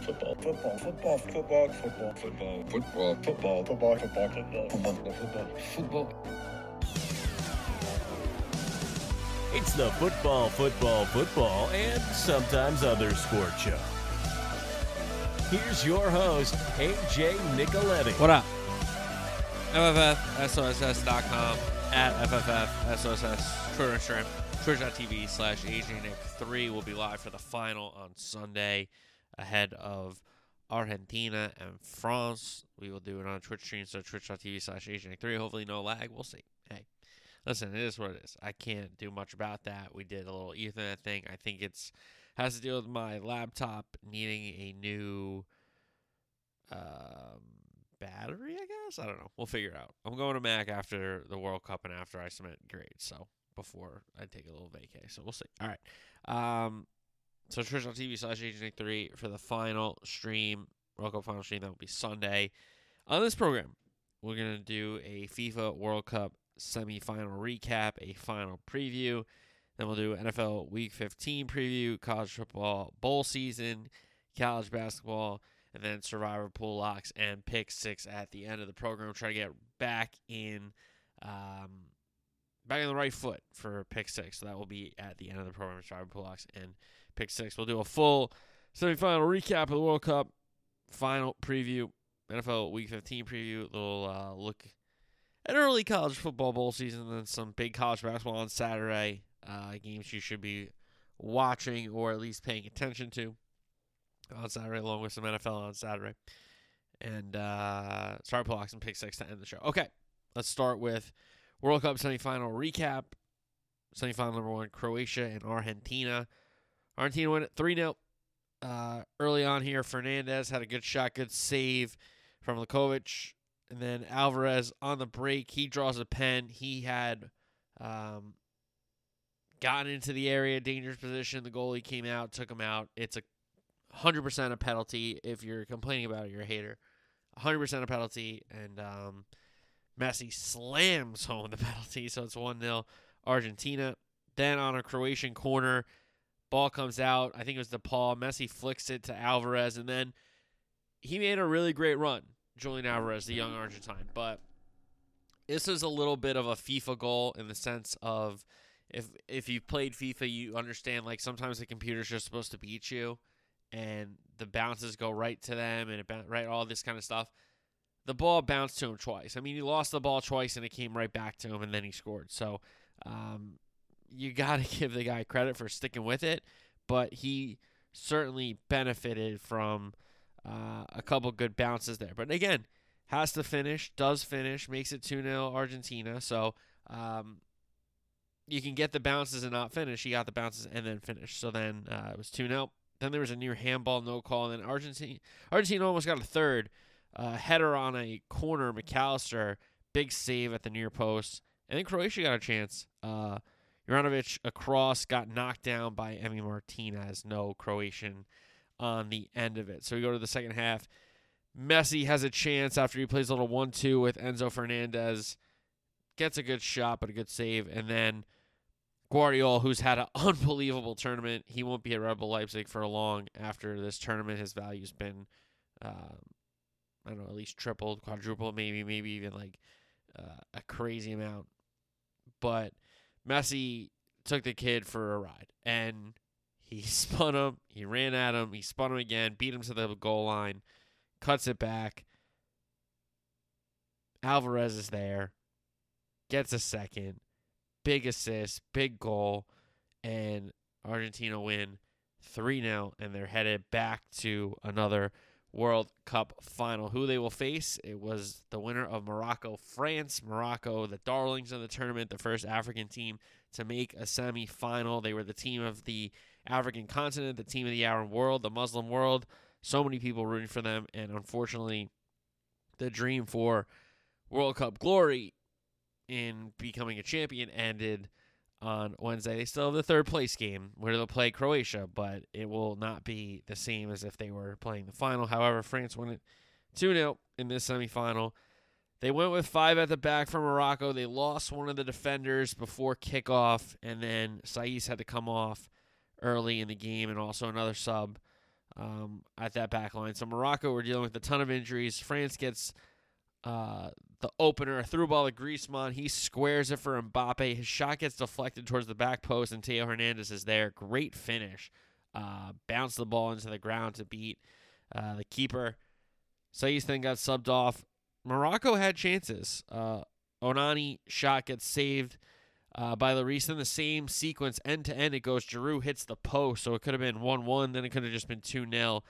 football, football, football, football, football, football, football, football, football, football, football, football, football, football. It's the football, football, football, and sometimes other sport show. Here's your host, AJ Nicoletti. What up? FFFSOSS.com at FFFSOSS Twitter and Instagram, twitch.tv slash AJNick3 will be live for the final on Sunday ahead of Argentina and France. We will do it on Twitch stream, so twitch.tv slash AJNick3. Hopefully, no lag. We'll see. Hey, listen, it is what it is. I can't do much about that. We did a little Ethernet thing. I think it's has to do with my laptop needing a new um, battery, I guess. I don't know. We'll figure it out. I'm going to Mac after the World Cup and after I submit grades. So before I take a little vacay. So we'll see. All right. Um, so twitch.tv slash AJNick3 for the final stream, World Cup final stream. That will be Sunday. On this program, we're going to do a FIFA World Cup semifinal recap, a final preview. Then we'll do NFL Week 15 preview, college football bowl season, college basketball, and then survivor pool locks and pick six at the end of the program. Try to get back in, um, back on the right foot for pick six. So that will be at the end of the program. Survivor pool locks and pick six. We'll do a full semifinal recap of the World Cup, final preview, NFL Week 15 preview. Little uh, look at early college football bowl season, and then some big college basketball on Saturday. Uh, games you should be watching or at least paying attention to on Saturday, along with some NFL on Saturday. And uh, start blocks and pick six to end the show. Okay, let's start with World Cup semifinal recap. Semifinal number one, Croatia and Argentina. Argentina won it 3 0. Uh, early on here, Fernandez had a good shot, good save from Lakovic. And then Alvarez on the break, he draws a pen. He had um, gotten into the area, dangerous position. The goalie came out, took him out. It's a 100% a penalty. If you're complaining about it, you're a hater. 100% a penalty. And um, Messi slams home the penalty. So it's 1 0 Argentina. Then on a Croatian corner, ball comes out. I think it was DePaul. Messi flicks it to Alvarez. And then he made a really great run, Julian Alvarez, the young Argentine. But this is a little bit of a FIFA goal in the sense of if if you've played FIFA, you understand like sometimes the computer's just supposed to beat you and the bounces go right to them and it right all this kind of stuff. The ball bounced to him twice. I mean, he lost the ball twice and it came right back to him and then he scored. So, um, you got to give the guy credit for sticking with it, but he certainly benefited from uh, a couple good bounces there. But again, has to finish, does finish, makes it 2 0 Argentina. So, um, you can get the bounces and not finish. He got the bounces and then finish. So then uh, it was 2 0. Then there was a near handball, no call. And then Argentina, Argentina almost got a third. Uh, header on a corner, Mac Allister, big save at the near post. And then Croatia got a chance. Uh, Juranovic across got knocked down by Emi Martinez. No Croatian on the end of it. So we go to the second half. Messi has a chance after he plays a little 1 2 with Enzo Fernandez. Gets a good shot, but a good save. And then Gvardiol, who's had an unbelievable tournament. He won't be at Red Bull Leipzig for long after this tournament. His value's been, um, I don't know, at least tripled, quadrupled, maybe, maybe even like uh, a crazy amount. But Messi took the kid for a ride, and he spun him. He ran at him. He spun him again, beat him to the goal line, cuts it back. Alvarez is there, gets a second big assist, big goal, and Argentina win 3 0, and they're headed back to another World Cup final. Who they will face? It was the winner of Morocco, France. Morocco, the darlings of the tournament, the first African team to make a semi final. They were the team of the African continent, the team of the Arab world, the Muslim world. So many people rooting for them, and unfortunately, the dream for World Cup glory in becoming a champion ended on Wednesday. They still have the third place game where they'll play Croatia, but it will not be the same as if they were playing the final. However, France won it 2 0 in this semifinal. They went with five at the back for Morocco. They lost one of the defenders before kickoff, and then Saiss had to come off early in the game, and also another sub um, at that back line. So Morocco were dealing with a ton of injuries. France gets uh, the opener, a through ball to Griezmann. He squares it for Mbappe. His shot gets deflected towards the back post, and Theo Hernandez is there. Great finish. Uh, bounce the ball into the ground to beat uh, the keeper. Saiss then got subbed off. Morocco had chances. Uh, Ounahi shot gets saved uh, by Lloris. In the same sequence, end to end, it goes. Giroud hits the post, so it could have been 1 1. Then it could have just been 2 0.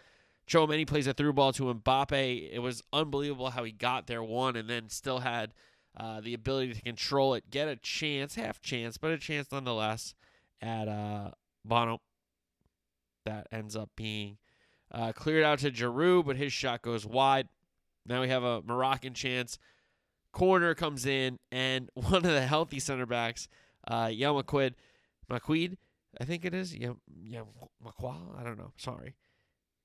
Tchouameni plays a through ball to Mbappe. It was unbelievable how he got there one and then still had uh, the ability to control it, get a chance, half chance, but a chance nonetheless at uh, Bono. That ends up being uh, cleared out to Giroud, but his shot goes wide. Now we have a Moroccan chance. Corner comes in, and one of the healthy center backs, uh, Yamaquid, Maquid, I think it is. Yeah, yeah, I don't know. Sorry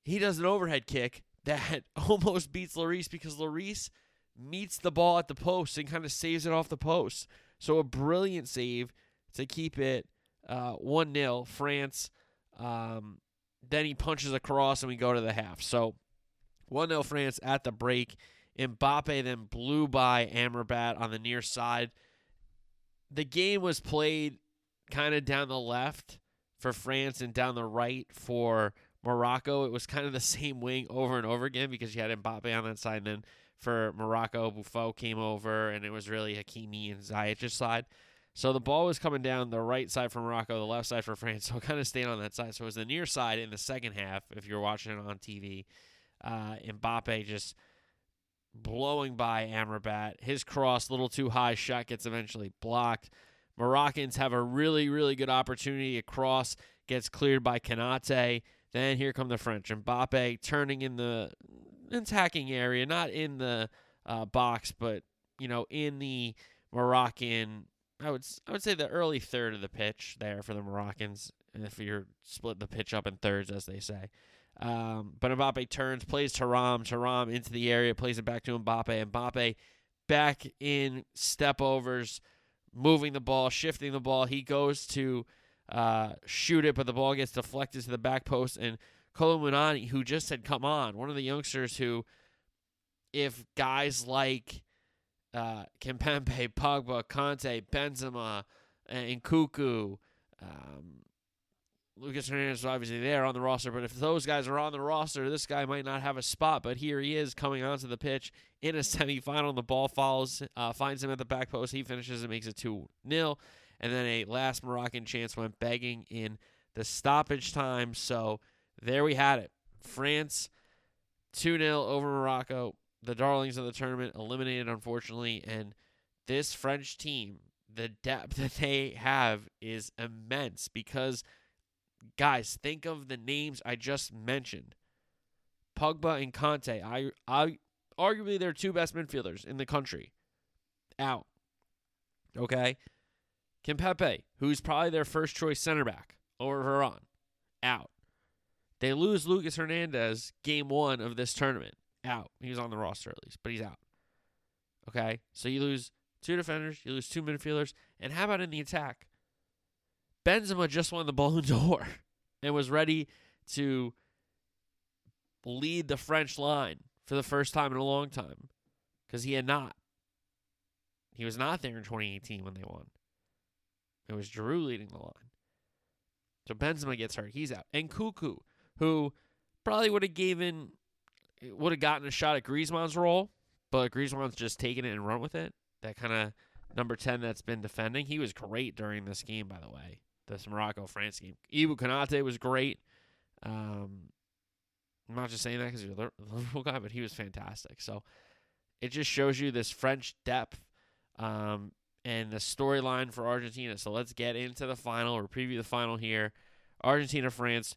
he does an overhead kick that almost beats Lloris because Lloris meets the ball at the post and kind of saves it off the post. So a brilliant save to keep it uh, 1 uh, 0 France. Um, then he punches across and we go to the half. So 1 0 France at the break. Mbappe then blew by Amrabat on the near side. The game was played kind of down the left for France and down the right for Morocco, it was kind of the same wing over and over again because you had Mbappe on that side. And then for Morocco, Boufal came over, and it was really Hakimi and Ziyech's side. So the ball was coming down the right side for Morocco, the left side for France. So it kind of stayed on that side. So it was the near side in the second half, if you're watching it on TV. Uh, Mbappe just blowing by Amrabat. His cross, little too high, shot gets eventually blocked. Moroccans have a really, really good opportunity. A cross gets cleared by Konate. Then here come the French. Mbappe turning in the attacking area, not in the uh, box, but you know in the Moroccan. I would I would say the early third of the pitch there for the Moroccans. If you're split the pitch up in thirds, as they say. Um, but Mbappe turns, plays Thuram, Thuram into the area, plays it back to Mbappe. Mbappe back in step overs, moving the ball, shifting the ball. He goes to uh, shoot it, but the ball gets deflected to the back post. And Kolo Muani, who just said, come on, one of the youngsters who, if guys like uh, Kimpembe, Pogba, Kanté, Benzema, and Nkunku, um, Lucas Hernandez is obviously there on the roster, but if those guys are on the roster, this guy might not have a spot. But here he is coming onto the pitch in a semifinal, and the ball follows, uh, finds him at the back post. He finishes and makes it 2 0 and then a last Moroccan chance went begging in the stoppage time. So there we had it. France 2 0 over Morocco. The darlings of the tournament eliminated, unfortunately. And this French team, the depth that they have is immense because, guys, think of the names I just mentioned Pogba and Kanté. I, I, arguably, they're two best midfielders in the country. Out. Okay? Kimpembe, who's probably their first choice center back over Varane, out. They lose Lucas Hernandez game one of this tournament. Out. He was on the roster at least, but he's out. Okay? So you lose two defenders, you lose two midfielders, and how about in the attack? Benzema just won the Ballon d'Or and was ready to lead the French line for the first time in a long time because he had not. He was not there in 2018 when they won. It was Giroud leading the line. So Benzema gets hurt. He's out. And Nkunku, who probably would have given, would have gotten a shot at Griezmann's role, but Griezmann's just taken it and run with it. That kind of number 10 that's been defending. He was great during this game, by the way. This Morocco France game. Ibou Konate was great. Um, I'm not just saying that because he's a Liverpool guy, but he was fantastic. So it just shows you this French depth. Um, and the storyline for Argentina. So let's get into the final or preview the final here. Argentina, France.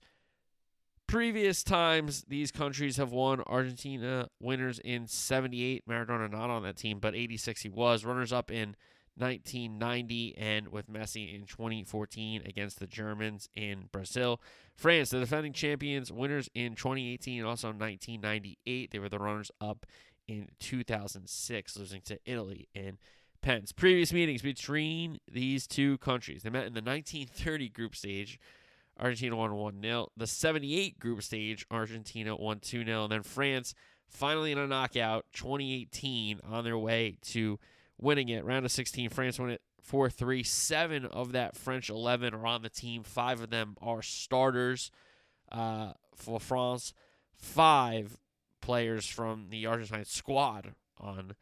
Previous times these countries have won, Argentina winners in 78. Maradona not on that team, but 86 he was. Runners up in 1990 and with Messi in 2014 against the Germans in Brazil. France, the defending champions, winners in 2018 and also 1998. They were the runners up in 2006, losing to Italy in pens. Previous meetings between these two countries. They met in the 1930 group stage. Argentina won 1 0. The 78 group stage, Argentina won 2 0. And then France finally in a knockout, 2018, on their way to winning it. Round of 16, France won it 4 3. Seven of that French 11 are on the team. Five of them are starters uh, for France. Five players from the Argentine squad on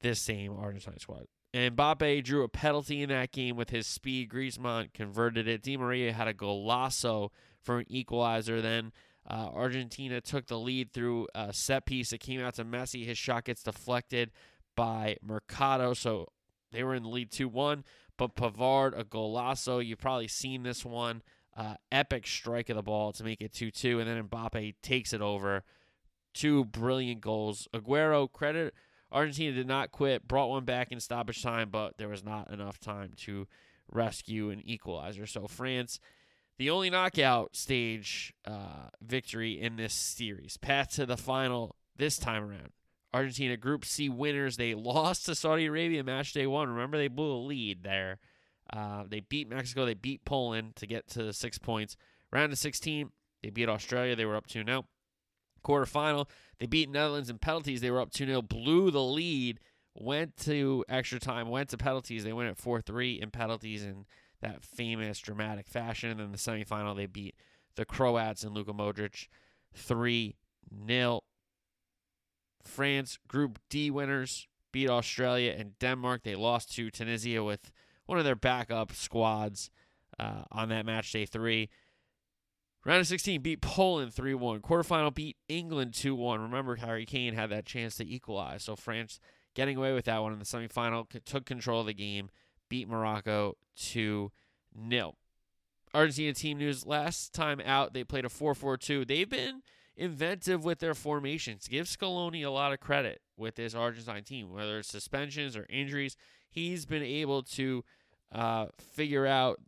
this same Argentine squad. And Mbappe drew a penalty in that game with his speed. Griezmann converted it. Di Maria had a golazo for an equalizer. Then uh, Argentina took the lead through a set piece. It came out to Messi. His shot gets deflected by Mercado. So they were in the lead 2 1. But Pavard, a golazo. You've probably seen this one. Uh, epic strike of the ball to make it 2 2. And then Mbappe takes it over. Two brilliant goals. Aguero, credit Argentina did not quit, brought one back in stoppage time, but there was not enough time to rescue an equalizer. So France, the only knockout stage uh, victory in this series, path to the final this time around. Argentina Group C winners. They lost to Saudi Arabia match day one. Remember, they blew a lead there. Uh, they beat Mexico. They beat Poland to get to six points. Round of 16, they beat Australia. They were up 2 0 quarterfinal. They beat Netherlands in penalties. They were up 2 0, blew the lead, went to extra time, went to penalties. They went at 4 3 in penalties in that famous dramatic fashion. And then the semifinal, they beat the Croats and Luka Modric 3 0. France Group D winners beat Australia and Denmark. They lost to Tunisia with one of their backup squads uh, on that match day three. Round of 16 beat Poland 3 1. Quarterfinal beat England 2 1. Remember, Harry Kane had that chance to equalize. So France getting away with that one in the semifinal, took control of the game, beat Morocco 2 0. Argentina team news last time out, they played a 4 4 2. They've been inventive with their formations. Give Scaloni a lot of credit with this Argentine team, whether it's suspensions or injuries. He's been able to uh, figure out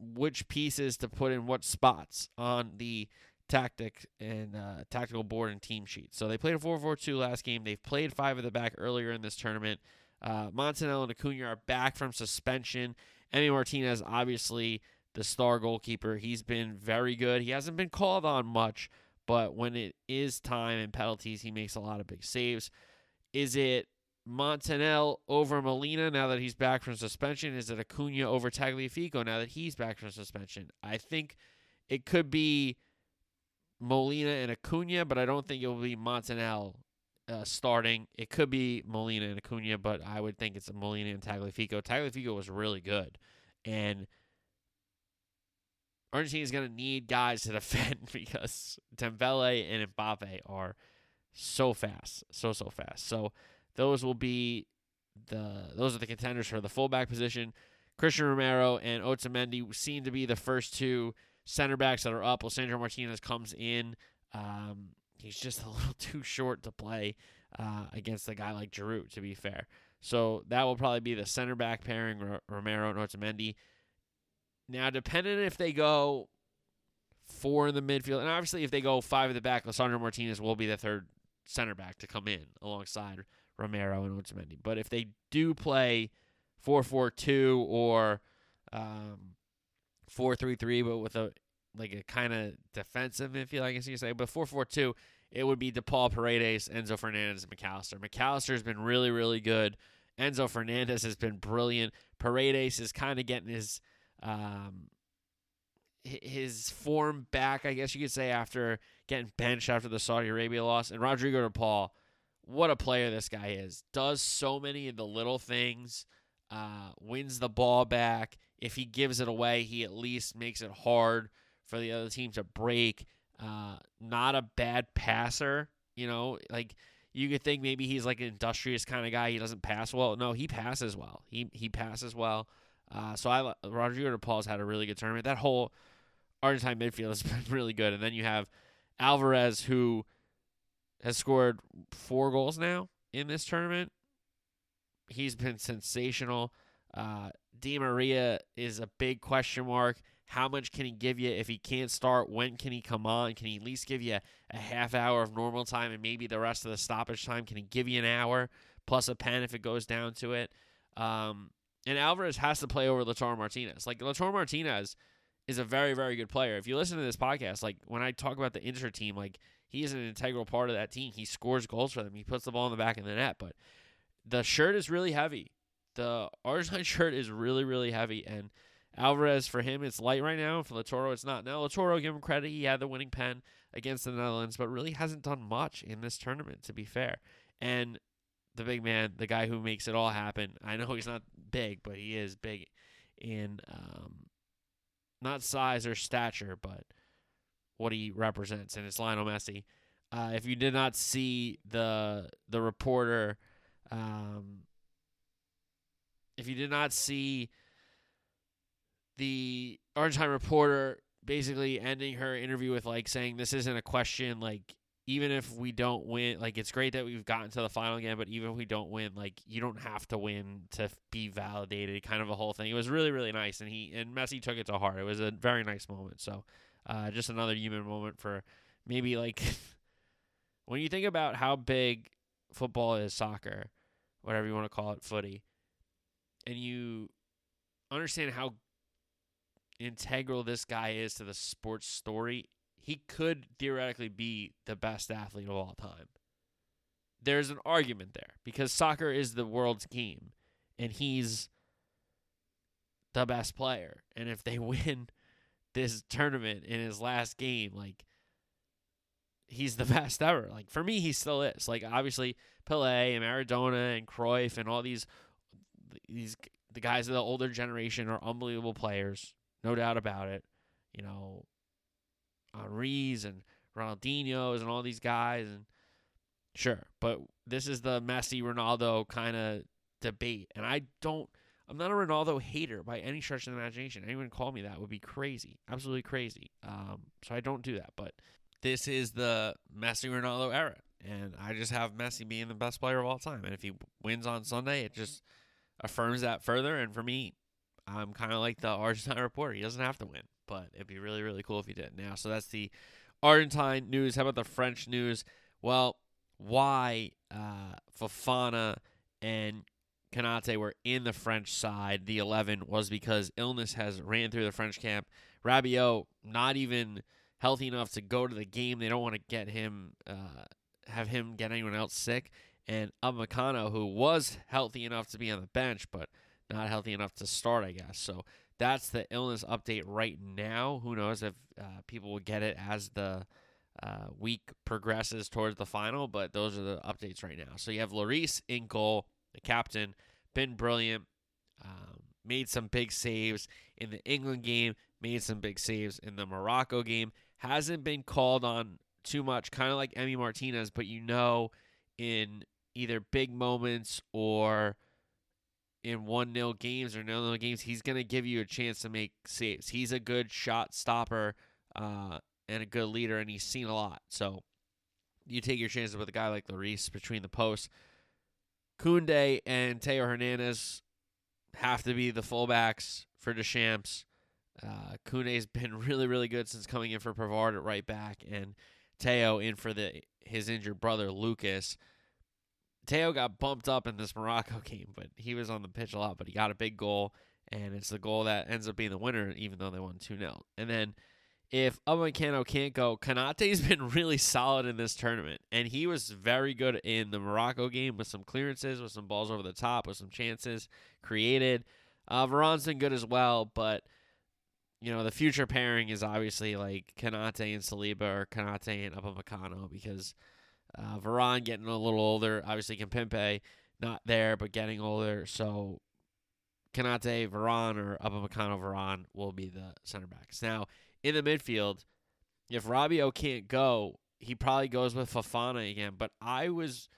which pieces to put in what spots on the tactic and uh, tactical board and team sheet. So they played a 4-4-2 last game. They've played five of the back earlier in this tournament. Uh, Montiel and Acuna are back from suspension. Emi Martinez, obviously the star goalkeeper, he's been very good. He hasn't been called on much, but when it is time and penalties, he makes a lot of big saves. Is it Montiel over Molina now that he's back from suspension? Is it Acuna over Tagliafico now that he's back from suspension? I think it could be Molina and Acuna, but I don't think it will be Montiel uh, starting. It could be Molina and Acuna, but I would think it's Molina and Tagliafico. Tagliafico was really good, and Argentina is going to need guys to defend because Dembele and Mbappe are so fast, so so fast. So those will be the those are the contenders for the fullback position. Christian Romero and Otamendi seem to be the first two center backs that are up. Lisandro Martinez comes in. Um, he's just a little too short to play uh, against a guy like Giroud, to be fair. So that will probably be the center back pairing, R- Romero and Otamendi. Now, depending if they go four in the midfield, and obviously if they go five in the back, Lisandro Martinez will be the third center back to come in alongside Romero and Otamendi. But if they do play 4-4-2 or um, 4-3-3, but with a like a kind of defensive midfield, I guess you say, but 4-4-2, it would be DePaul, Paredes, Enzo Fernandez, and Mac Allister. Mac Allister has been really, really good. Enzo Fernandez has been brilliant. Paredes is kind of getting his um, his form back, I guess you could say, after getting benched after the Saudi Arabia loss. And Rodrigo DePaul what a player this guy is. Does so many of the little things, uh, wins the ball back. If he gives it away, he at least makes it hard for the other team to break. Uh, not a bad passer, you know, like you could think maybe he's like an industrious kind of guy. He doesn't pass well. No, he passes well. He he passes well. Uh, so I Rodrigo DePaul's had a really good tournament. That whole Argentine midfield has been really good. And then you have Alvarez who has scored four goals now in this tournament. He's been sensational. Uh, Di Maria is a big question mark. How much can he give you if he can't start? When can he come on? Can he at least give you a, half hour of normal time and maybe the rest of the stoppage time? Can he give you an hour plus a pen if it goes down to it? Um, and Alvarez has to play over Lautaro Martinez. Like Lautaro Martinez is a very, very good player. If you listen to this podcast, like when I talk about the Inter team, like he is an integral part of that team. He scores goals for them. He puts the ball in the back of the net. But the shirt is really heavy. The Argentine shirt is really, really heavy. And Alvarez, for him, it's light right now. For Lautaro, it's not. Now, Lautaro, give him credit. He had the winning pen against the Netherlands, but really hasn't done much in this tournament, to be fair. And the big man, the guy who makes it all happen, I know he's not big, but he is big in um, not size or stature, but what he represents, and it's Lionel Messi. Uh, if you did not see the the reporter, um, if you did not see the Argentine reporter basically ending her interview with like saying this isn't a question like even if we don't win like it's great that we've gotten to the final again but even if we don't win like you don't have to win to be validated kind of a whole thing it was really really nice and he and Messi took it to heart it was a very nice moment so uh, just another human moment for maybe like when you think about how big football is soccer whatever you want to call it footy and you understand how integral this guy is to the sports story, he could theoretically be the best athlete of all time. There's an argument there because soccer is the world's game and he's the best player. And if they win this tournament in his last game, like he's the best ever. Like for me, he still is. Like obviously Pele and Maradona and Cruyff and all these these the guys of the older generation are unbelievable players no doubt about it. You know, Henry's and Ronaldinho's and all these guys, and sure, but this is the Messi Ronaldo kind of debate, and I don't. I'm not a Ronaldo hater by any stretch of the imagination. Anyone call me that would be crazy, absolutely crazy. Um, so I don't do that. But this is the Messi Ronaldo era, and I just have Messi being the best player of all time. And if he wins on Sunday, it just affirms that further. And for me, I'm kind of like the Argentine reporter. He doesn't have to win, but it'd be really, really cool if he did. Now, so that's the Argentine news. How about the French news? Well, why uh, Fofana and Konate were in the French side, the 11, was because illness has ran through the French camp. Rabiot, not even healthy enough to go to the game. They don't want to get him, uh, have him get anyone else sick. And Upamecano, who was healthy enough to be on the bench, but not healthy enough to start, I guess. So that's the illness update right now. Who knows if uh, people will get it as the uh, week progresses towards the final, but those are the updates right now. So you have Lloris in goal, the captain, been brilliant, um, made some big saves in the England game, made some big saves in the Morocco game. Hasn't been called on too much, kind of like Emi Martinez, but you know, in either big moments or in 1 0 games or 0 0 games, he's going to give you a chance to make saves. He's a good shot stopper uh, and a good leader, and he's seen a lot. So you take your chances with a guy like Lloris between the posts. Koundé and Theo Hernandez have to be the fullbacks for Deschamps. Uh, Koundé's been really, really good since coming in for Pavard at right back, and Theo in for the his injured brother Lucas. Theo got bumped up in this Morocco game, but he was on the pitch a lot, but he got a big goal, and it's the goal that ends up being the winner, even though they won 2 0. And then if Upamecano can't go, Konate's been really solid in this tournament, and he was very good in the Morocco game with some clearances, with some balls over the top, with some chances created. Uh, Varane's been good as well, but you know the future pairing is obviously like Konate and Saliba or Konate and Upamecano because uh, Varane getting a little older. Obviously, Kimpembe not there, but getting older. So Konate, Varane, or Upamecano Varane will be the center backs. Now, in the midfield, if Rabiot can't go, he probably goes with Fofana again. But I was,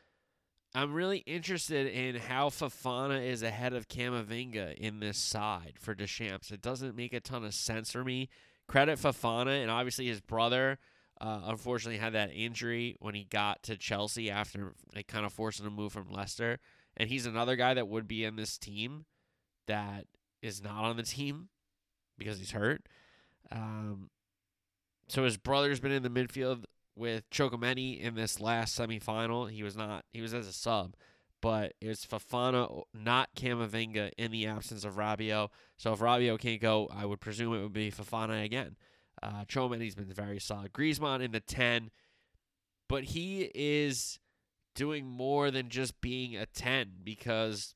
I'm really interested in how Fofana is ahead of Camavinga in this side for Deschamps. It doesn't make a ton of sense for me. Credit Fofana and obviously his brother uh, unfortunately, had that injury when he got to Chelsea after they kind of forced him to move from Leicester. And he's another guy that would be in this team that is not on the team because he's hurt. Um, so his brother's been in the midfield with Tchouameni in this last semifinal. He was not. He was as a sub, but it's Fofana, not Camavinga, in the absence of Rabiot. So if Rabiot can't go, I would presume it would be Fofana again. Uh, Tchouameni's been very solid. Griezmann in the 10, but he is doing more than just being a 10 because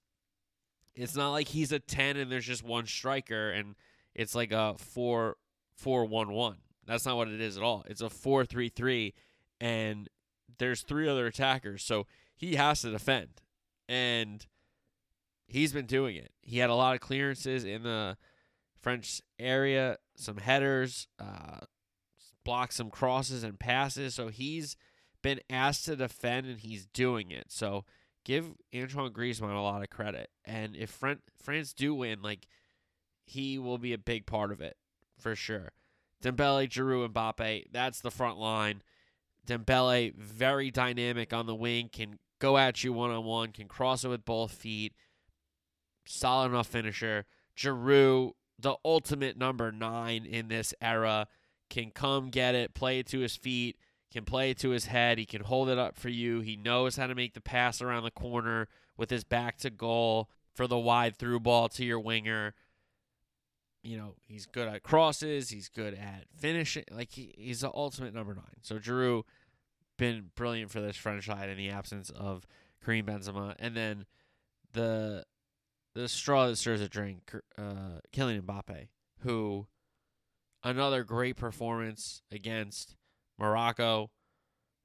it's not like he's a 10 and there's just one striker and it's like a 4 4 1 1. That's not what it is at all. It's a 4 3 3 and there's three other attackers. So he has to defend. And he's been doing it. He had a lot of clearances in the French area, some headers, uh, blocked some crosses and passes. So he's been asked to defend and he's doing it. So give Antoine Griezmann a lot of credit. And if France do win, like he will be a big part of it for sure. Dembele, Giroud, Mbappe, that's the front line. Dembele, very dynamic on the wing, can go at you one on one, can cross it with both feet. Solid enough finisher. Giroud, the ultimate number nine in this era, can come get it, play it to his feet, can play it to his head. He can hold it up for you. He knows how to make the pass around the corner with his back to goal for the wide through ball to your winger. You know, he's good at crosses. He's good at finishing. Like, he, he's the ultimate number nine. So, Giroud, been brilliant for this French side in the absence of Karim Benzema. And then the the straw that stirs a drink, uh, Kylian Mbappe, who another great performance against Morocco.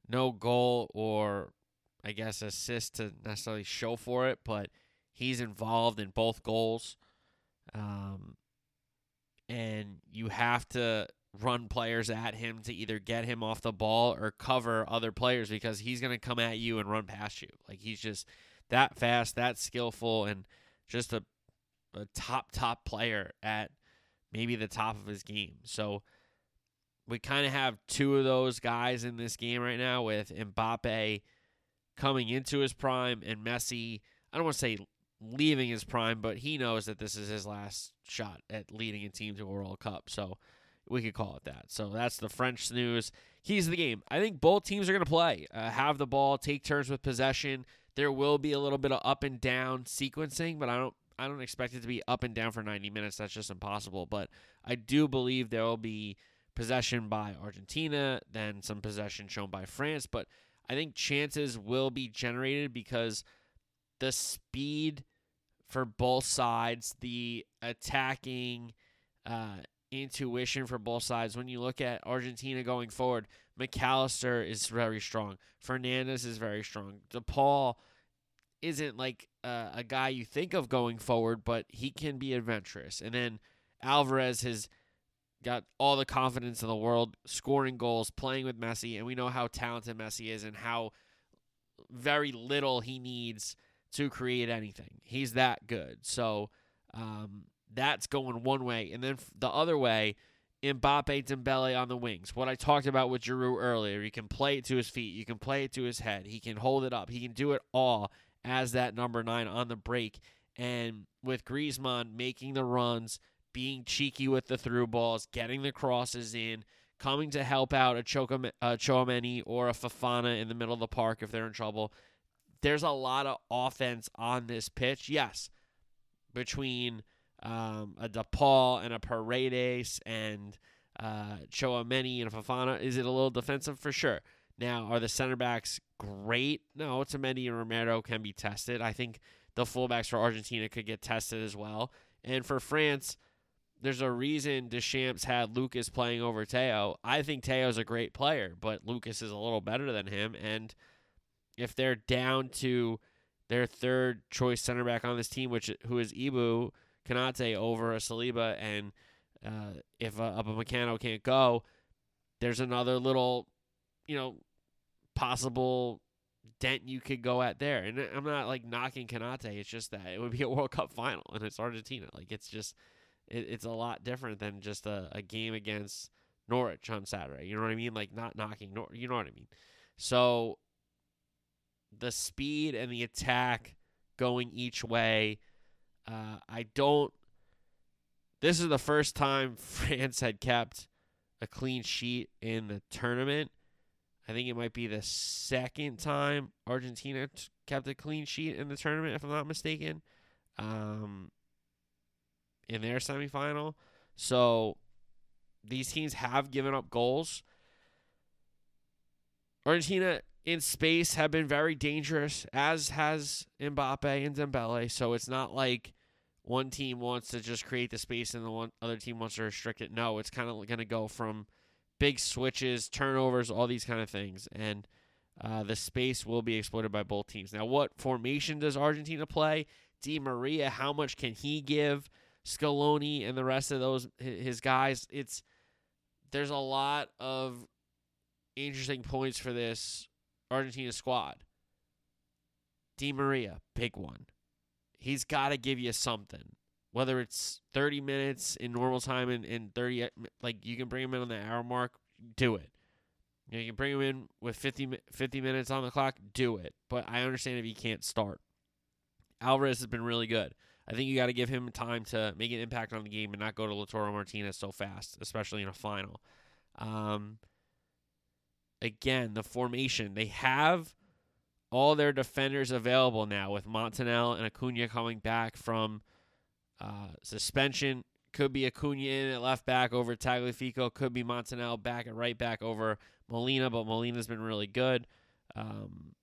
No goal or, I guess, assist to necessarily show for it, but he's involved in both goals. Um, and you have to run players at him to either get him off the ball or cover other players because he's going to come at you and run past you. Like he's just that fast, that skillful, and just a, a top, top player at maybe the top of his game. So we kind of have two of those guys in this game right now with Mbappe coming into his prime and Messi. I don't want to say leaving his prime, but he knows that this is his last shot at leading a team to a World Cup. So we could call it that. So that's the French news. Keys of the game. I think both teams are going to play, uh, have the ball, take turns with possession. There will be a little bit of up and down sequencing, but I don't I don't expect it to be up and down for 90 minutes. That's just impossible. But I do believe there will be possession by Argentina, then some possession shown by France. But I think chances will be generated because the speed for both sides, the attacking uh, intuition for both sides. When you look at Argentina going forward, Mac Allister is very strong. Fernandez is very strong. DePaul isn't like uh, a guy you think of going forward, but he can be adventurous. And then Alvarez has got all the confidence in the world, scoring goals, playing with Messi, and we know how talented Messi is and how very little he needs to create anything. He's that good. So um, that's going one way, and then the other way, Mbappe Dembele on the wings. What I talked about with Giroud earlier. You can play it to his feet. You can play it to his head. He can hold it up. He can do it all as that number nine on the break. And with Griezmann making the runs, being cheeky with the through balls, getting the crosses in, coming to help out a Tchouameni or a Fofana in the middle of the park if they're in trouble. There's a lot of offense on this pitch. Yes, between um, a DePaul and a Paredes and uh, Tchouameni and a Fofana, is it a little defensive? For sure. Now, are the center backs great? No, Otamendi and Romero can be tested. I think the fullbacks for Argentina could get tested as well. And for France, there's a reason Deschamps had Lucas playing over Theo. I think Theo's a great player, but Lucas is a little better than him. And if they're down to their third choice center back on this team, which who is Ibou Konate over a Saliba, and uh, if a, a Upamecano can't go, there's another little, you know, possible dent you could go at there. And I'm not like knocking Konate. It's just that it would be a World Cup final, and it's Argentina. Like it's just it, it's a lot different than just a, a game against Norwich on Saturday. You know what I mean? Like not knocking Nor- you know what I mean? So the speed and the attack going each way. Uh, I don't. This is the first time France had kept a clean sheet in the tournament. I think it might be the second time Argentina kept a clean sheet in the tournament, if I'm not mistaken, um, in their semifinal. So these teams have given up goals. Argentina in space have been very dangerous, as has Mbappe and Dembele. So it's not like one team wants to just create the space and the one other team wants to restrict it. No, it's kind of going to go from big switches, turnovers, all these kind of things, and uh, the space will be exploited by both teams. Now, what formation does Argentina play? Di Maria, how much can he give? Scaloni and the rest of those his guys. It's there's a lot of interesting points for this Argentina squad. Di Maria, big one. He's got to give you something. Whether it's 30 minutes in normal time and, and 30, uh, like you can bring him in on the hour mark, do it. You, know, you can bring him in with 50, 50 minutes on the clock, do it. But I understand if he can't start. Alvarez has been really good. I think you got to give him time to make an impact on the game and not go to Lautaro Martinez so fast, especially in a final. Um, again, the formation they have all their defenders available now with Montiel and Acuna coming back from uh, suspension. Could be Acuna in at left back over Tagliafico. Could be Montiel back at right back over Molina, but Molina's been really good. Um,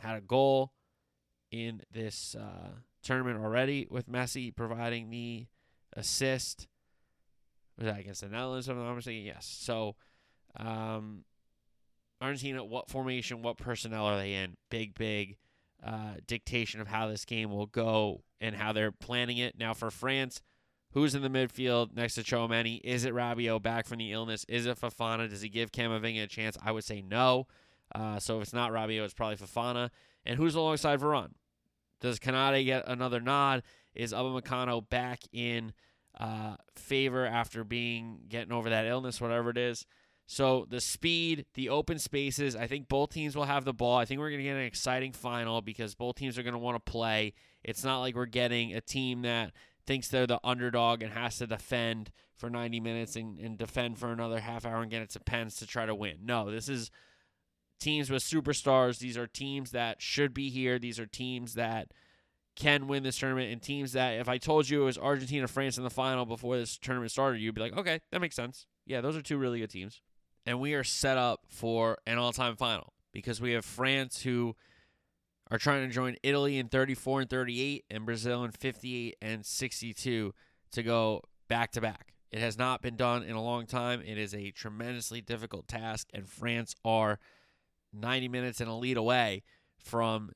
had a goal in this uh, tournament already with Messi providing the assist. Was that against the Netherlands? I'm mistaken, yes. So, um, Argentina, what formation, what personnel are they in? Big, big uh, dictation of how this game will go and how they're planning it. Now, for France, who's in the midfield next to Tchouameni? Is it Rabiot back from the illness? Is it Fofana? Does he give Camavinga a chance? I would say no. Uh, so if it's not Rabiot, it's probably Fofana. And who's alongside Varane? Does Konate get another nod? Is Upamecano back in uh, favor after being getting over that illness, whatever it is? So the speed, the open spaces, I think both teams will have the ball. I think we're going to get an exciting final because both teams are going to want to play. It's not like we're getting a team that thinks they're the underdog and has to defend for 90 minutes and, and defend for another half hour and get its pens to try to win. No, this is teams with superstars. These are teams that should be here. These are teams that can win this tournament and teams that if I told you it was Argentina France in the final before this tournament started, you'd be like, okay, that makes sense. Yeah, those are two really good teams. And we are set up for an all time final because we have France who are trying to join Italy in 34 and 38 and Brazil in 58 and 62 to go back to back. It has not been done in a long time. It is a tremendously difficult task, and France are 90 minutes and a lead away from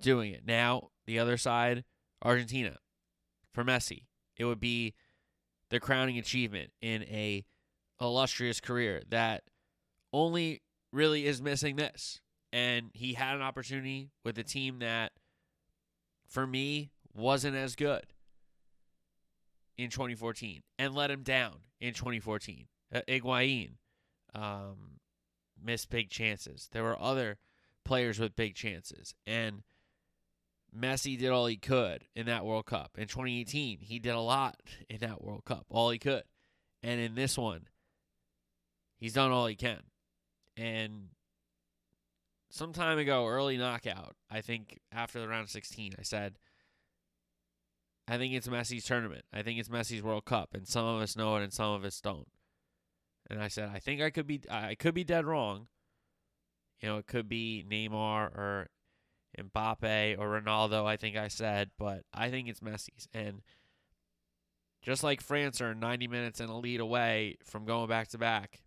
doing it. Now, the other side, Argentina, for Messi, it would be the crowning achievement in a illustrious career that only really is missing this. And he had an opportunity with a team that, for me, wasn't as good in 2014 and let him down in 2014. Uh, Higuain um, missed big chances. There were other players with big chances. And Messi did all he could in that World Cup. In 2018, he did a lot in that World Cup, all he could. And in this one, he's done all he can. And some time ago, early knockout, I think after the round 16, I said, I think it's Messi's tournament. I think it's Messi's World Cup, and some of us know it and some of us don't. And I said, I think I could be I could be dead wrong. You know, it could be Neymar or Mbappe or Ronaldo, I think I said, but I think it's Messi's. And just like France are 90 minutes and a lead away from going back to back,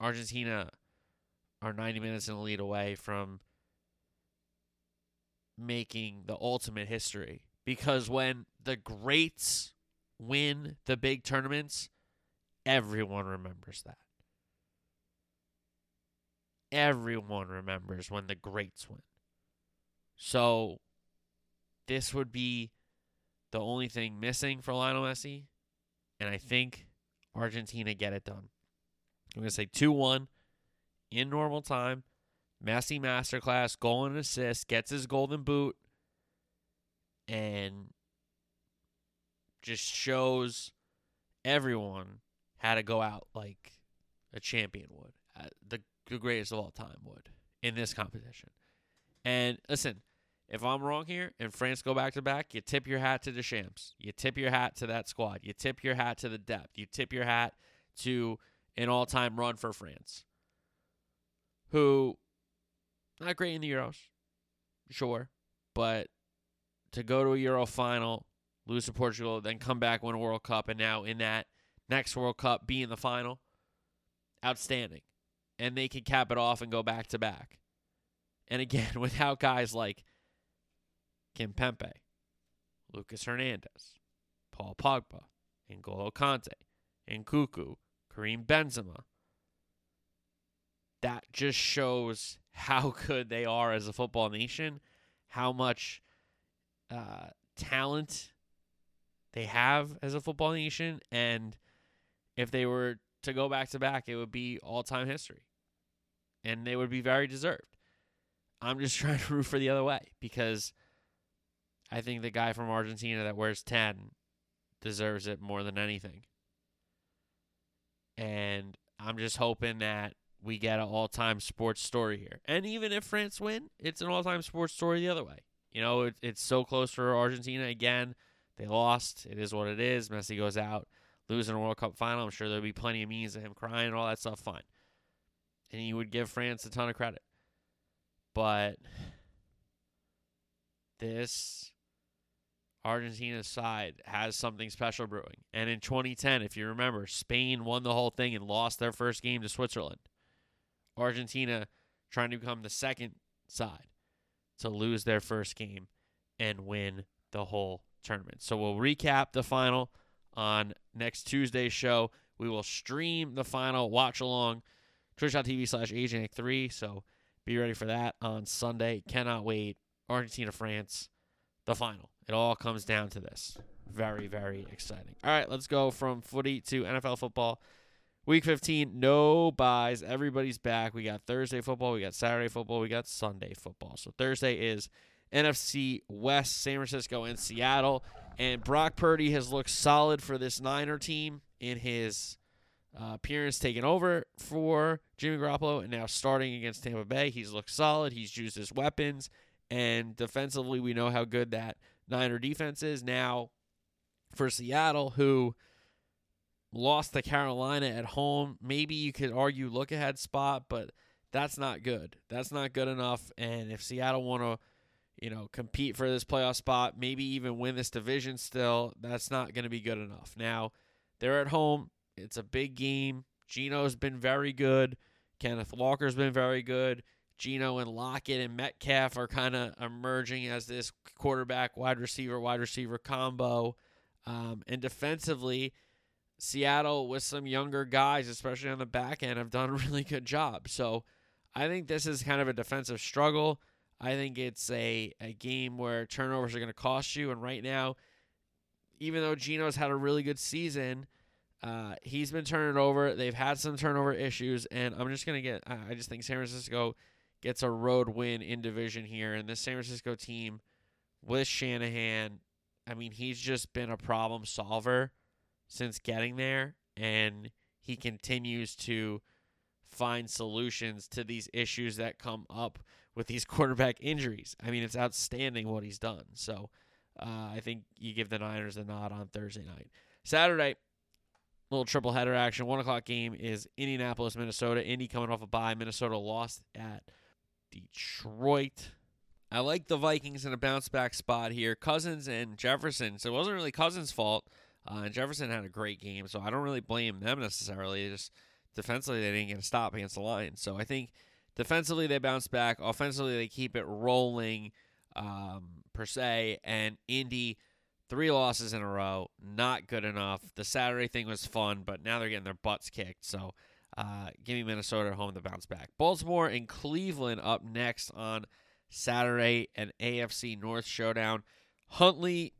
Argentina are 90 minutes and a lead away from making the ultimate history. Because when the greats win the big tournaments, everyone remembers that. Everyone remembers when the greats win. So this would be the only thing missing for Lionel Messi. And I think Argentina get it done. I'm going to say 2 1 in normal time. Messi masterclass, goal and assist, gets his golden boot, and just shows everyone how to go out like a champion would, uh, the, the greatest of all time would. in this competition. And listen, if I'm wrong here and France go back to back, you tip your hat to the Deschamps. You tip your hat to that squad. You tip your hat to the depth. You tip your hat to an all time run for France. Who, not great in the Euros, sure, but to go to a Euro final, lose to Portugal, then come back, win a World Cup, and now in that next World Cup be in the final, outstanding. And they can cap it off and go back to back. And again, without guys like Kimpembe, Lucas Hernandez, Paul Pogba, N'Golo Kante, Nkunku, Karim Benzema. That just shows how good they are as a football nation, how much uh, talent they have as a football nation, and if they were to go back to back, it would be all time history, and they would be very deserved. I'm just trying to root for the other way because I think the guy from Argentina that wears 10 deserves it more than anything. And I'm just hoping that we get an all time sports story here. And even if France win, it's an all time sports story the other way. You know, it, it's so close for Argentina. Again, they lost. It is what it is. Messi goes out, losing a World Cup final. I'm sure there'll be plenty of memes of him crying and all that stuff. Fine. And he would give France a ton of credit. But this Argentina side has something special brewing. And in 2010, if you remember, Spain won the whole thing and lost their first game to Switzerland. Argentina trying to become the second side to lose their first game and win the whole tournament. So we'll recap the final on next Tuesday's show. We will stream the final, watch along, twitch.tv slash AJNick3. So be ready for that on Sunday. Cannot wait. Argentina, France, the final. It all comes down to this. Very, very exciting. All right, let's go from footy to NFL football. Week 15, no buys. Everybody's back. We got Thursday football, we got Saturday football, we got Sunday football. So Thursday is NFC West, San Francisco and Seattle. And Brock Purdy has looked solid for this Niner team in his uh, appearance taking over for Jimmy Garoppolo and now starting against Tampa Bay. He's looked solid. He's used his weapons. And defensively, we know how good that Niner defense is. Now, for Seattle, who lost to Carolina at home, maybe you could argue look ahead spot, but that's not good. That's not good enough. And if Seattle want to, you know, compete for this playoff spot, maybe even win this division still, that's not going to be good enough. Now, they're at home. It's a big game. Geno's been very good. Kenneth Walker's been very good. Geno and Lockett and Metcalf are kind of emerging as this quarterback, wide receiver, wide receiver combo. Um, and defensively, Seattle with some younger guys, especially on the back end, have done a really good job. So I think this is kind of a defensive struggle. I think it's a, a game where turnovers are going to cost you. And right now, even though Geno's had a really good season, uh, he's been turning over. They've had some turnover issues, and I'm just gonna get. I just think San Francisco gets a road win in division here, and this San Francisco team with Shanahan, I mean, he's just been a problem solver since getting there, and he continues to find solutions to these issues that come up with these quarterback injuries. I mean, it's outstanding what he's done. So uh, I think you give the Niners a nod on Thursday night. Saturday, little triple header action. One o'clock game is Indianapolis, Minnesota. Indy coming off a bye. Minnesota lost at Detroit. I like the Vikings in a bounce back spot here. Cousins and Jefferson. So it wasn't really Cousins' fault. Uh, and Jefferson had a great game, so I don't really blame them necessarily. Just defensively, they didn't get a stop against the Lions. So I think defensively they bounce back. Offensively, they keep it rolling um, per se. And Indy Three losses in a row, not good enough. The Saturday thing was fun, but now they're getting their butts kicked. So uh, give me Minnesota at home to bounce back. Baltimore and Cleveland up next on Saturday, an AFC North showdown. Huntley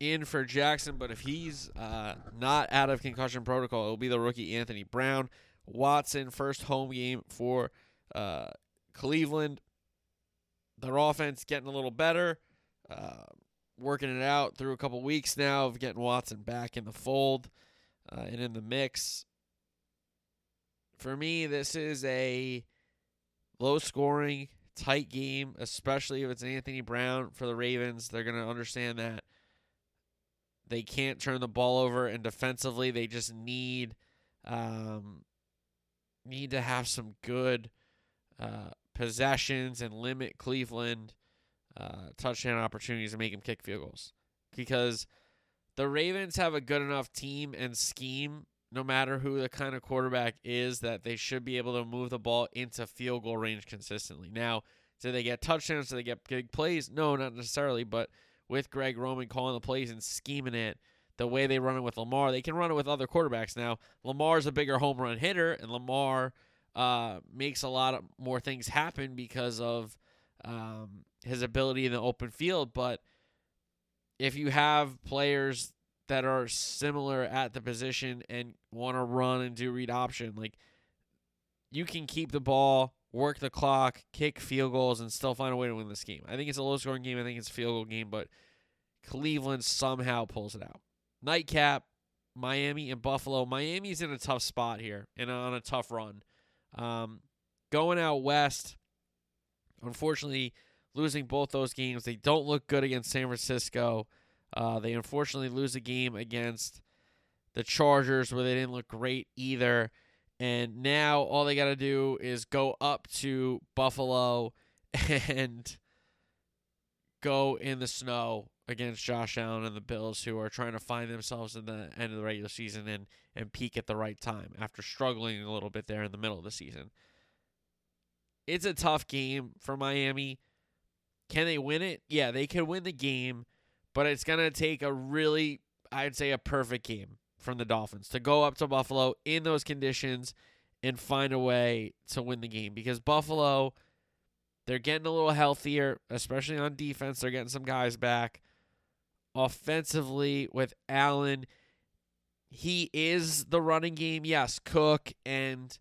in for Jackson, but if he's uh, not out of concussion protocol, it'll be the rookie Anthony Brown. Watson, first home game for uh, Cleveland. Their offense getting a little better. Uh, working it out through a couple weeks now of getting Watson back in the fold uh, and in the mix. For me, this is a low scoring, tight game, especially if it's Anthony Brown for the Ravens. They're going to understand that they can't turn the ball over, and defensively, they just need um, need to have some good uh, possessions and limit Cleveland uh, touchdown opportunities and make them kick field goals because the Ravens have a good enough team and scheme no matter who the kind of quarterback is, that they should be able to move the ball into field goal range consistently. Now, do they get touchdowns? Do they get big plays? No, not necessarily. But with Greg Roman calling the plays and scheming it the way they run it with Lamar, they can run it with other quarterbacks. Now, Lamar's a bigger home run hitter, and Lamar uh, makes a lot of more things happen because of um, his ability in the open field. But if you have players that are similar at the position and want to run and do read option, like you can keep the ball, work the clock, kick field goals, and still find a way to win this game. I think it's a low scoring game. I think it's a field goal game, but Cleveland somehow pulls it out. Nightcap, Miami and Buffalo. Miami's in a tough spot here and on a tough run. Um, going out west, unfortunately, losing both those games. They don't look good against San Francisco. Uh, they unfortunately lose a game against the Chargers where they didn't look great either. And now all they got to do is go up to Buffalo and go in the snow against Josh Allen and the Bills, who are trying to find themselves in the end of the regular season and, and peak at the right time after struggling a little bit there in the middle of the season. It's a tough game for Miami. Can they win it? Yeah, they can win the game but it's going to take a really, I'd say, a perfect game from the Dolphins to go up to Buffalo in those conditions and find a way to win the game because Buffalo, they're getting a little healthier, especially on defense. They're getting some guys back. Offensively, with Allen, he is the running game. Yes, Cook and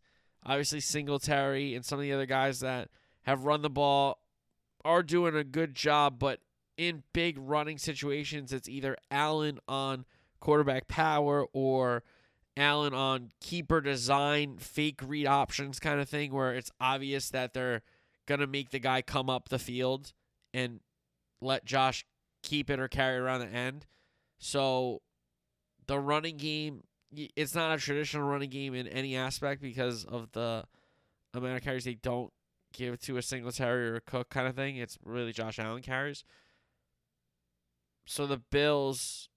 obviously Singletary and some of the other guys that have run the ball are doing a good job, but in big running situations, it's either Allen on quarterback power or Allen on keeper design, fake read options kind of thing, where it's obvious that they're going to make the guy come up the field and let Josh keep it or carry around the end. So the running game, it's not a traditional running game in any aspect because of the amount of carries they don't give to a Singletary or a Cook kind of thing. It's really Josh Allen carries so the Bills,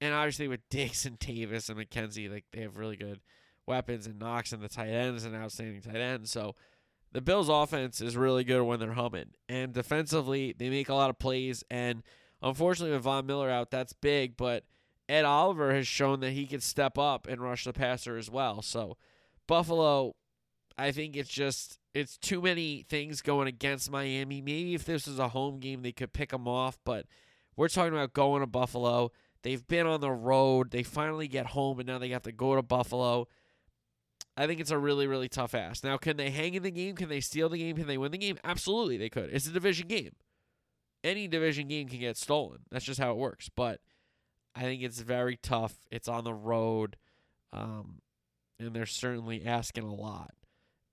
and obviously with Diggs and Davis and McKenzie, like they have really good weapons, and Knox and the tight end is an outstanding tight end. So the Bills' offense is really good when they're humming, and defensively they make a lot of plays. And unfortunately, with Von Miller out, that's big. But Ed Oliver has shown that he can step up and rush the passer as well. So Buffalo, I think it's just it's too many things going against Miami. Maybe if this was a home game, they could pick them off, but we're talking about going to Buffalo. They've been on the road. They finally get home, and now they have to go to Buffalo. I think it's a really, really tough ask. Now, can they hang in the game? Can they steal the game? Can they win the game? Absolutely, they could. It's a division game. Any division game can get stolen. That's just how it works. But I think it's very tough. It's on the road, um, and they're certainly asking a lot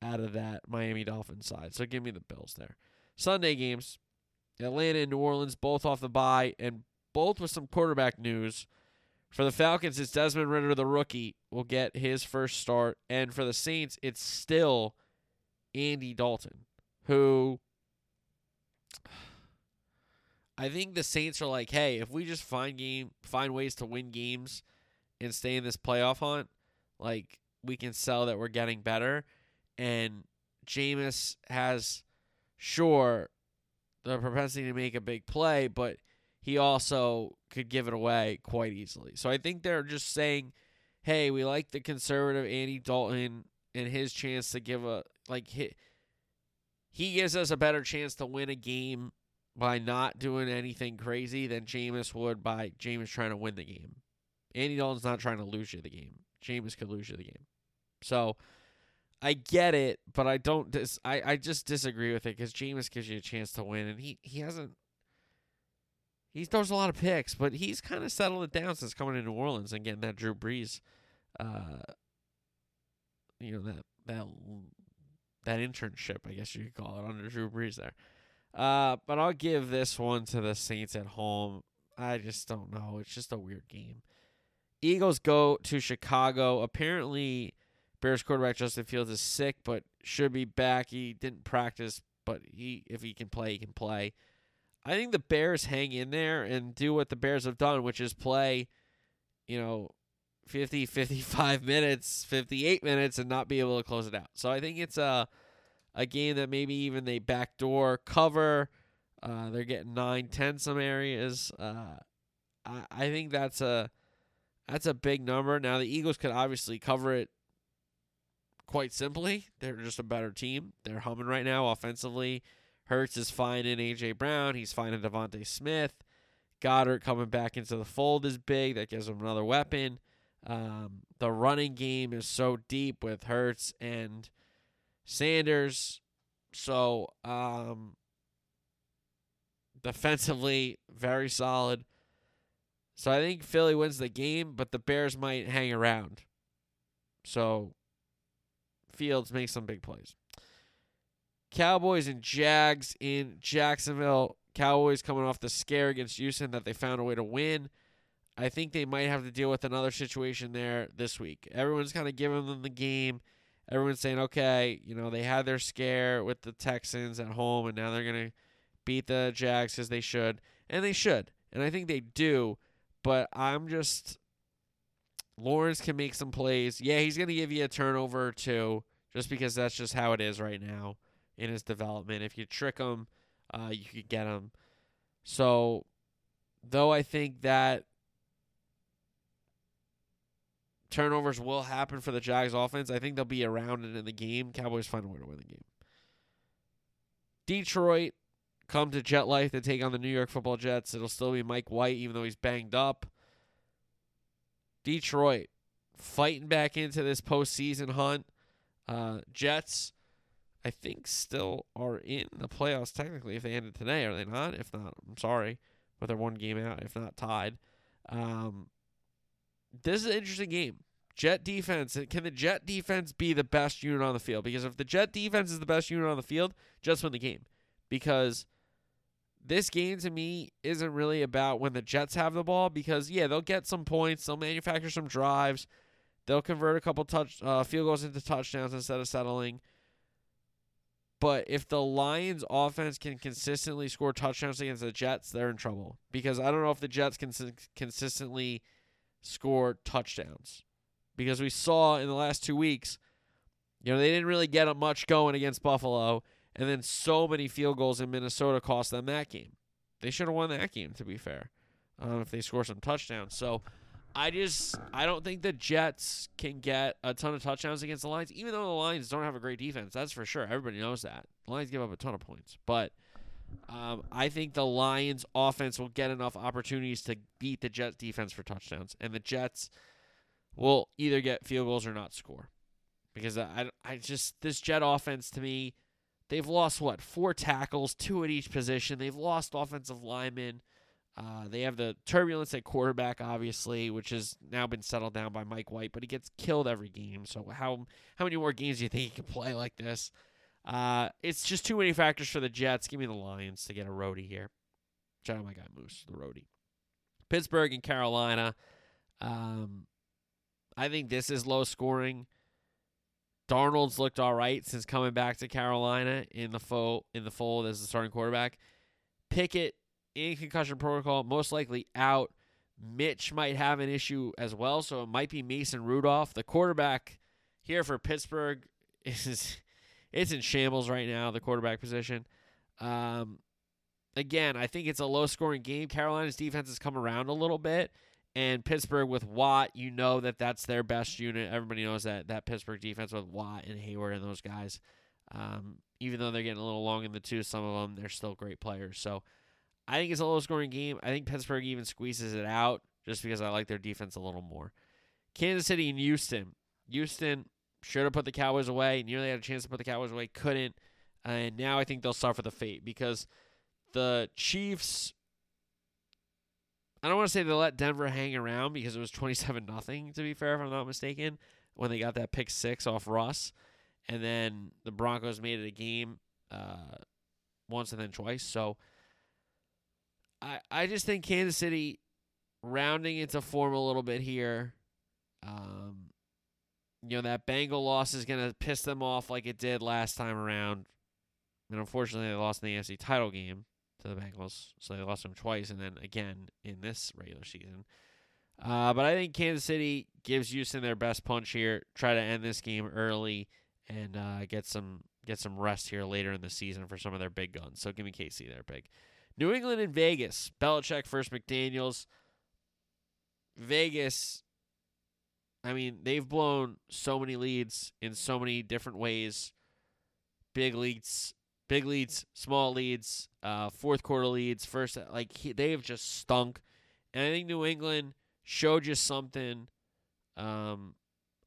out of that Miami Dolphins side. So give me the Bills there. Sunday games Atlanta and New Orleans, both off the bye, and both with some quarterback news. For the Falcons, it's Desmond Ridder, the rookie, will get his first start. And for the Saints, it's still Andy Dalton, who I think the Saints are like, hey, if we just find game find ways to win games and stay in this playoff hunt, like we can sell that we're getting better and Jameis has sure the propensity to make a big play, but he also could give it away quite easily. So I think they're just saying, "Hey, we like the conservative Andy Dalton and his chance to give a like he, he gives us a better chance to win a game by not doing anything crazy than Jameis would by Jameis trying to win the game. Andy Dalton's not trying to lose you the game. Jameis could lose you the game. So I get it, but I don't. Dis- I I just disagree with it because Jameis gives you a chance to win, and he he hasn't. He throws a lot of picks, but he's kind of settled it down since coming to New Orleans and getting that Drew Brees, uh, you know that that that internship, I guess you could call it, under Drew Brees there. Uh, but I'll give this one to the Saints at home. I just don't know. It's just a weird game. Eagles go to Chicago. Apparently, Bears quarterback Justin Fields is sick, but should be back. He didn't practice, but he if he can play, he can play. I think the Bears hang in there and do what the Bears have done, which is play, you know, 50, 55 minutes, 58 minutes, and not be able to close it out. So I think it's a a game that maybe even they backdoor cover. Uh, they're getting 9, 10 some areas. Uh, I, I think that's a that's a big number. Now the Eagles could obviously cover it quite simply. They're just a better team. They're humming right now offensively. Hurts is fine in AJ Brown. He's fine in DeVonta Smith. Goedert coming back into the fold is big. That gives them another weapon. Um, the running game is so deep with Hurts and Sanders. So um, defensively, very solid. So I think Philly wins the game, but the Bears might hang around. So Fields makes some big plays. Cowboys and Jags in Jacksonville. Cowboys coming off the scare against Houston that they found a way to win. I think they might have to deal with another situation there this week. Everyone's kind of giving them the game. Everyone's saying, okay, you know, they had their scare with the Texans at home, and now they're going to beat the Jags as they should. And they should. And I think they do. But I'm just. Lawrence can make some plays. Yeah, he's going to give you a turnover or two just because that's just how it is right now in his development. If you trick him, uh, you could get him. So, though I think that turnovers will happen for the Jags offense, I think they'll be around it in the game. Cowboys find a way to win the game. Detroit come to Jet Life to take on the New York Football Jets. It'll still be Mike White, even though he's banged up. Detroit fighting back into this postseason hunt. Uh, Jets, I think, still are in the playoffs technically. If they ended today, are they not? If not, I'm sorry, but they're one game out. If not tied, um, this is an interesting game. Jet defense. Can the Jet defense be the best unit on the field? Because if the Jet defense is the best unit on the field, Jets win the game. Because this game to me isn't really about when the Jets have the ball. Because yeah, they'll get some points. They'll manufacture some drives. They'll convert a couple touch uh, field goals into touchdowns instead of settling. But if the Lions offense can consistently score touchdowns against the Jets, they're in trouble. Because I don't know if the Jets can consistently score touchdowns. Because we saw in the last two weeks, you know, they didn't really get much going against Buffalo, and then so many field goals in Minnesota cost them that game. They should have won that game, to be fair, um, if they score some touchdowns. So I just I don't think the Jets can get a ton of touchdowns against the Lions, even though the Lions don't have a great defense. That's for sure. Everybody knows that. The Lions give up a ton of points, but um, I think the Lions offense will get enough opportunities to beat the Jets defense for touchdowns, and the Jets will either get field goals or not score. Because I, I just this Jet offense to me, they've lost what four tackles, two at each position. They've lost offensive linemen. Uh, they have the turbulence at quarterback, obviously, which has now been settled down by Mike White, but he gets killed every game. So how how many more games do you think he can play like this? Uh, it's just too many factors for the Jets. Give me the Lions to get a roadie here. Shout out my guy Moose, the roadie. Pittsburgh and Carolina. Um, I think this is low scoring. Darnold's looked all right since coming back to Carolina in the fold in the fold as the starting quarterback. Pickett in concussion protocol, most likely out. Mitch might have an issue as well, so it might be Mason Rudolph. The quarterback here for Pittsburgh is it's in shambles right now, the quarterback position. Um, again, I think it's a low scoring game. Carolina's defense has come around a little bit. And Pittsburgh with Watt, you know that that's their best unit. Everybody knows that that Pittsburgh defense with Watt and Hayward and those guys, um, even though they're getting a little long in the two, some of them they're still great players. So I think it's a low scoring game. I think Pittsburgh even squeezes it out just because I like their defense a little more. Kansas City and Houston. Houston should have put the Cowboys away. Nearly had a chance to put the Cowboys away, couldn't. And now I think they'll suffer the fate because the Chiefs. I don't want to say they let Denver hang around because it was twenty-seven nothing. To be fair, if I'm not mistaken, when they got that pick six off Russ, and then the Broncos made it a game uh, once and then twice. So I I just think Kansas City rounding into form a little bit here. Um, you know that Bengal loss is gonna piss them off like it did last time around, and unfortunately they lost in the AFC title game to the Bengals, so they lost them twice, and then again in this regular season. Uh, but I think Kansas City gives Houston their best punch here. Try to end this game early and uh, get some get some rest here later in the season for some of their big guns. So give me KC there, big. New England and Vegas. Belichick first McDaniels. Vegas. I mean, they've blown so many leads in so many different ways. Big leads, big leads, small leads, uh, fourth quarter leads, first like he, they have just stunk. And I think New England showed you something um,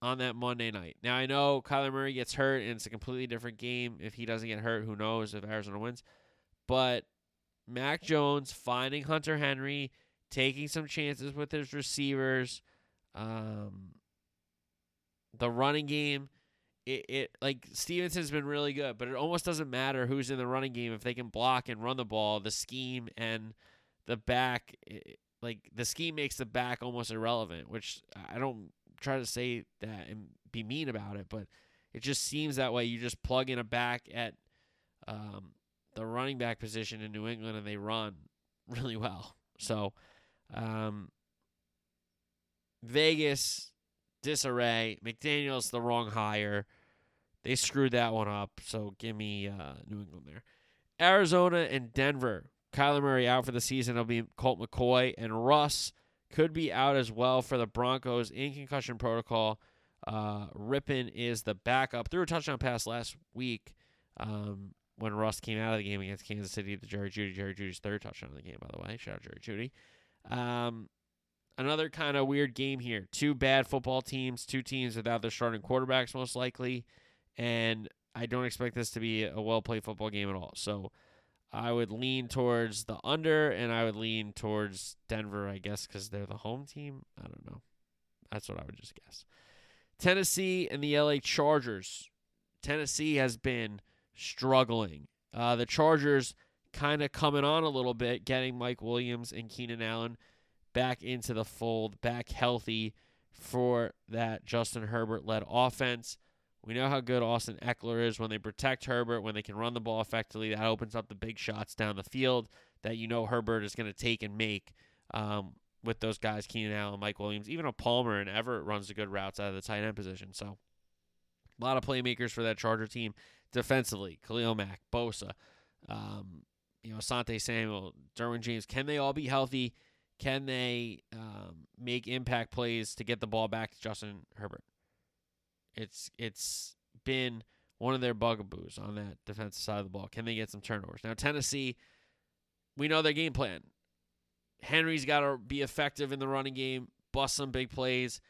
on that Monday night. Now I know Kyler Murray gets hurt and it's a completely different game. If he doesn't get hurt, who knows if Arizona wins. But Mac Jones finding Hunter Henry, taking some chances with his receivers, um, the running game. It, it like Stevenson's been really good, but it almost doesn't matter who's in the running game if they can block and run the ball. The scheme and the back, it, like the scheme makes the back almost irrelevant. Which I don't try to say that and be mean about it, but it just seems that way. You just plug in a back at um, the running back position in New England, and they run really well. So, um, Vegas disarray. McDaniel's the wrong hire. They screwed that one up. So give me uh, New England there. Arizona and Denver. Kyler Murray out for the season. It'll be Colt McCoy and Russ could be out as well for the Broncos in concussion protocol. Uh, is the backup. Threw a touchdown pass last week um, when Russ came out of the game against Kansas City. The Jerry Jeudy, Jerry Jeudy's third touchdown of the game, by the way. Shout out Jerry Jeudy. Um, another kind of weird game here. Two bad football teams, two teams without their starting quarterbacks, most likely. And I don't expect this to be a well played football game at all. So I would lean towards the under, and I would lean towards Denver, I guess, because they're the home team. I don't know. That's what I would just guess. Tennessee and the LA Chargers. Tennessee has been struggling. Uh, the Chargers kind of coming on a little bit, getting Mike Williams and Keenan Allen back into the fold, back healthy for that Justin Herbert led offense. We know how good Austin Ekeler is when they protect Herbert, when they can run the ball effectively. That opens up the big shots down the field that you know Herbert is going to take and make um, with those guys, Keenan Allen, Mike Williams, even a Palmer and Everett runs the good routes out of the tight end position. So a lot of playmakers for that Charger team defensively. Khalil Mack, Bosa, um, you know, Asante Samuel, Derwin James. Can they all be healthy? Can they um, make impact plays to get the ball back to Justin Herbert? It's it's been one of their bugaboos on that defensive side of the ball. Can they get some turnovers? Now Tennessee, we know their game plan. Henry's got to be effective in the running game, bust some big plays,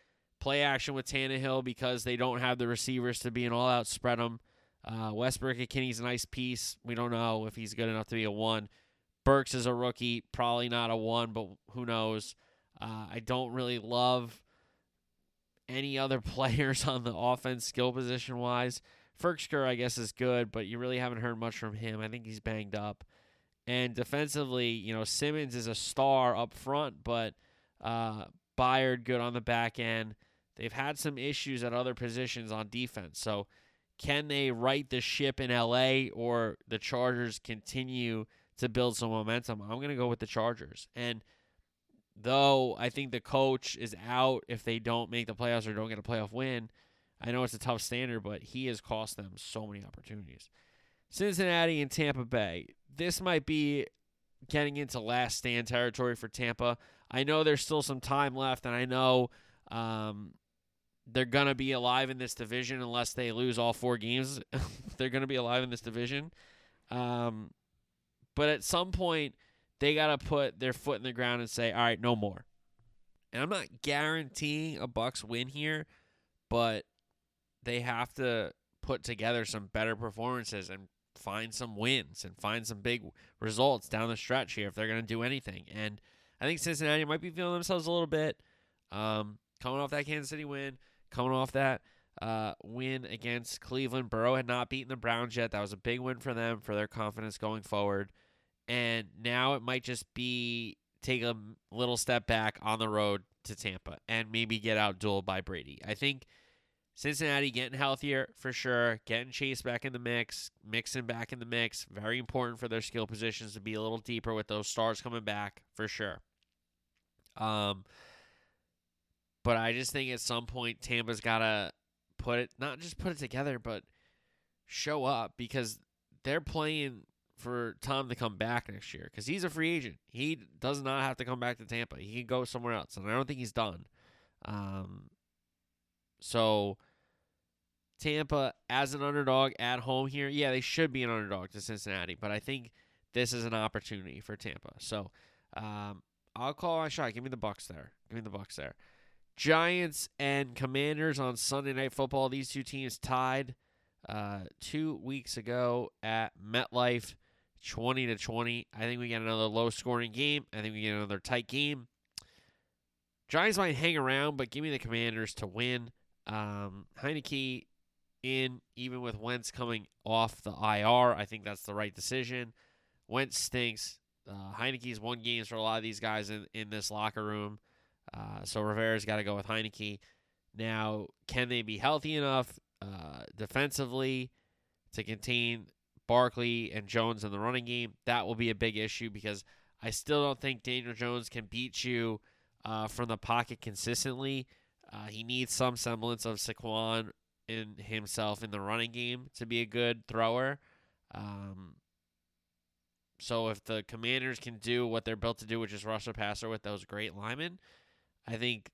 play action with Tannehill because they don't have the receivers to be an all-out spread them. Uh, Westbrook Kinney's a nice piece. We don't know if he's good enough to be a one. Burks is a rookie, probably not a one, but who knows? Uh, I don't really love any other players on the offense skill position wise. Firkser, I guess, is good, but you really haven't heard much from him. I think he's banged up. And defensively, you know, Simmons is a star up front, but uh, Byard good on the back end. They've had some issues at other positions on defense. So, can they right the ship in LA or the Chargers continue to build some momentum? I'm going to go with the Chargers. And though I think the coach is out if they don't make the playoffs or don't get a playoff win. I know it's a tough standard, but he has cost them so many opportunities. Cincinnati and Tampa Bay. This might be getting into last stand territory for Tampa. I know there's still some time left, and I know um, they're going to be alive in this division unless they lose all four games. they're going to be alive in this division. Um, but at some point, they got to put their foot in the ground and say, all right, no more. And I'm not guaranteeing a Bucks win here, but they have to put together some better performances and find some wins and find some big results down the stretch here if they're going to do anything. And I think Cincinnati might be feeling themselves a little bit um, coming off that Kansas City win, coming off that uh, win against Cleveland. Burrow had not beaten the Browns yet. That was a big win for them for their confidence going forward. And now it might just be take a little step back on the road to Tampa and maybe get outdueled by Brady. I think Cincinnati getting healthier for sure, getting Chase back in the mix, Mixon back in the mix. Very important for their skill positions to be a little deeper with those stars coming back for sure. Um, but I just think at some point Tampa's got to put it, not just put it together, but show up because they're playing for Tom to come back next year because he's a free agent. He does not have to come back to Tampa. He can go somewhere else, and I don't think he's done. Um, so Tampa as an underdog at home here, yeah, they should be an underdog to Cincinnati, but I think this is an opportunity for Tampa. So um, I'll call my shot. Give me the Bucks there. Give me the Bucks there. Giants and Commanders on Sunday Night Football. These two teams tied uh, two weeks ago at MetLife, twenty to twenty. I think we get another low scoring game. I think we get another tight game. Giants might hang around, but give me the Commanders to win. Um, Heinicke in, even with Wentz coming off the IR, I think that's the right decision. Wentz stinks. Uh, Heinicke's won games for a lot of these guys in, in this locker room. Uh, so Rivera's got to go with Heinicke. Now, can they be healthy enough uh, defensively to contain Barkley and Jones in the running game? That will be a big issue because I still don't think Daniel Jones can beat you uh, from the pocket consistently. Uh, he needs some semblance of Saquon in himself in the running game to be a good thrower. Um, so if the Commanders can do what they're built to do, which is rush the passer with those great linemen, I think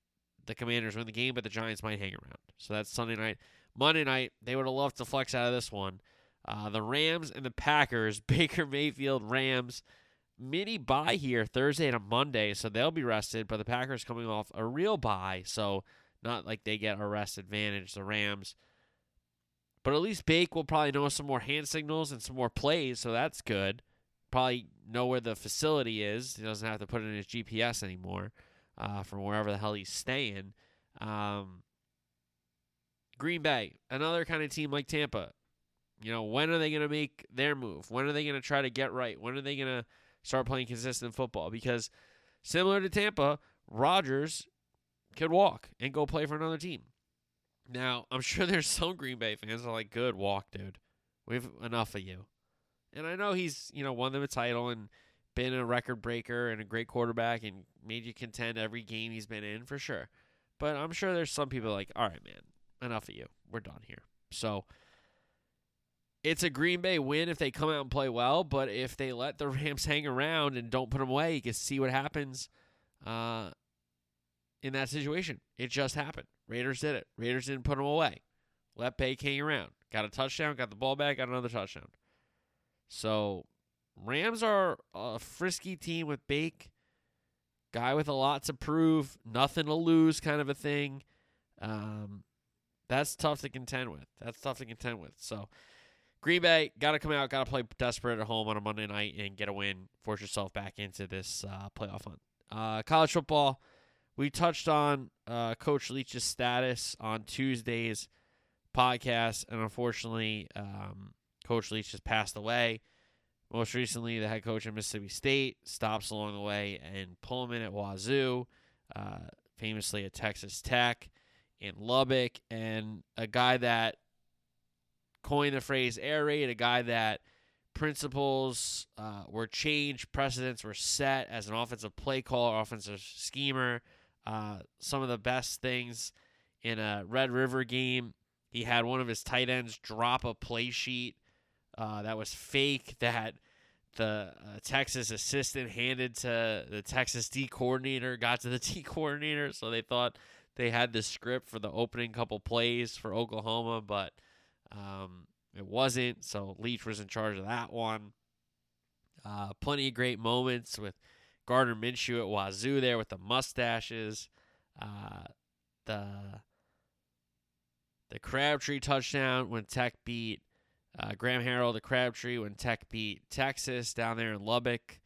the Commanders win the game, but the Giants might hang around. So that's Sunday night. Monday night, they would have loved to flex out of this one. Uh, the Rams and the Packers, Baker Mayfield Rams, mini bye here Thursday and a Monday, so they'll be rested. But the Packers coming off a real bye, so not like they get a rest advantage, the Rams. But at least Bake will probably know some more hand signals and some more plays, so that's good. Probably know where the facility is. He doesn't have to put in his GPS anymore uh, from wherever the hell he's staying. Um, Green Bay, another kind of team like Tampa. You know, when are they going to make their move? When are they going to try to get right? When are they going to start playing consistent football? Because similar to Tampa, Rodgers could walk and go play for another team. Now, I'm sure there's some Green Bay fans are like, good walk, dude. We've enough of you. And I know he's, you know, won them a title and been a record breaker and a great quarterback and made you contend every game he's been in for sure. But I'm sure there's some people like, all right, man, enough of you. We're done here. So it's a Green Bay win if they come out and play well, but if they let the Rams hang around and don't put them away, you can see what happens uh, in that situation. It just happened. Raiders did it. Raiders didn't put them away. Let Bay hang around. Got a touchdown, got the ball back, got another touchdown. So Rams are a frisky team with Bake. Guy with a lot to prove, nothing to lose kind of a thing. Um, that's tough to contend with. That's tough to contend with. So Green Bay got to come out, got to play desperate at home on a Monday night and get a win, force yourself back into this uh, playoff hunt. Uh, college football, we touched on uh, Coach Leach's status on Tuesday's podcast, and unfortunately, um, Coach Leach has passed away. Most recently, the head coach of Mississippi State stops along the way and Pullman at Wazoo, uh, famously at Texas Tech, in Lubbock, and a guy that coined the phrase air raid, a guy that principles uh, were changed, precedents were set as an offensive play caller, offensive schemer. Uh, some of the best things in a Red River game, he had one of his tight ends drop a play sheet uh, that was fake that the uh, Texas assistant handed to the Texas D coordinator, got to the D coordinator, so they thought they had the script for the opening couple plays for Oklahoma, but um, it wasn't. So Leach was in charge of that one. Uh, plenty of great moments with Gardner Minshew at Wazoo there with the mustaches. Uh, the the Crabtree touchdown when Tech beat uh, Graham Harrell, the Crabtree when Tech beat Texas down there in Lubbock.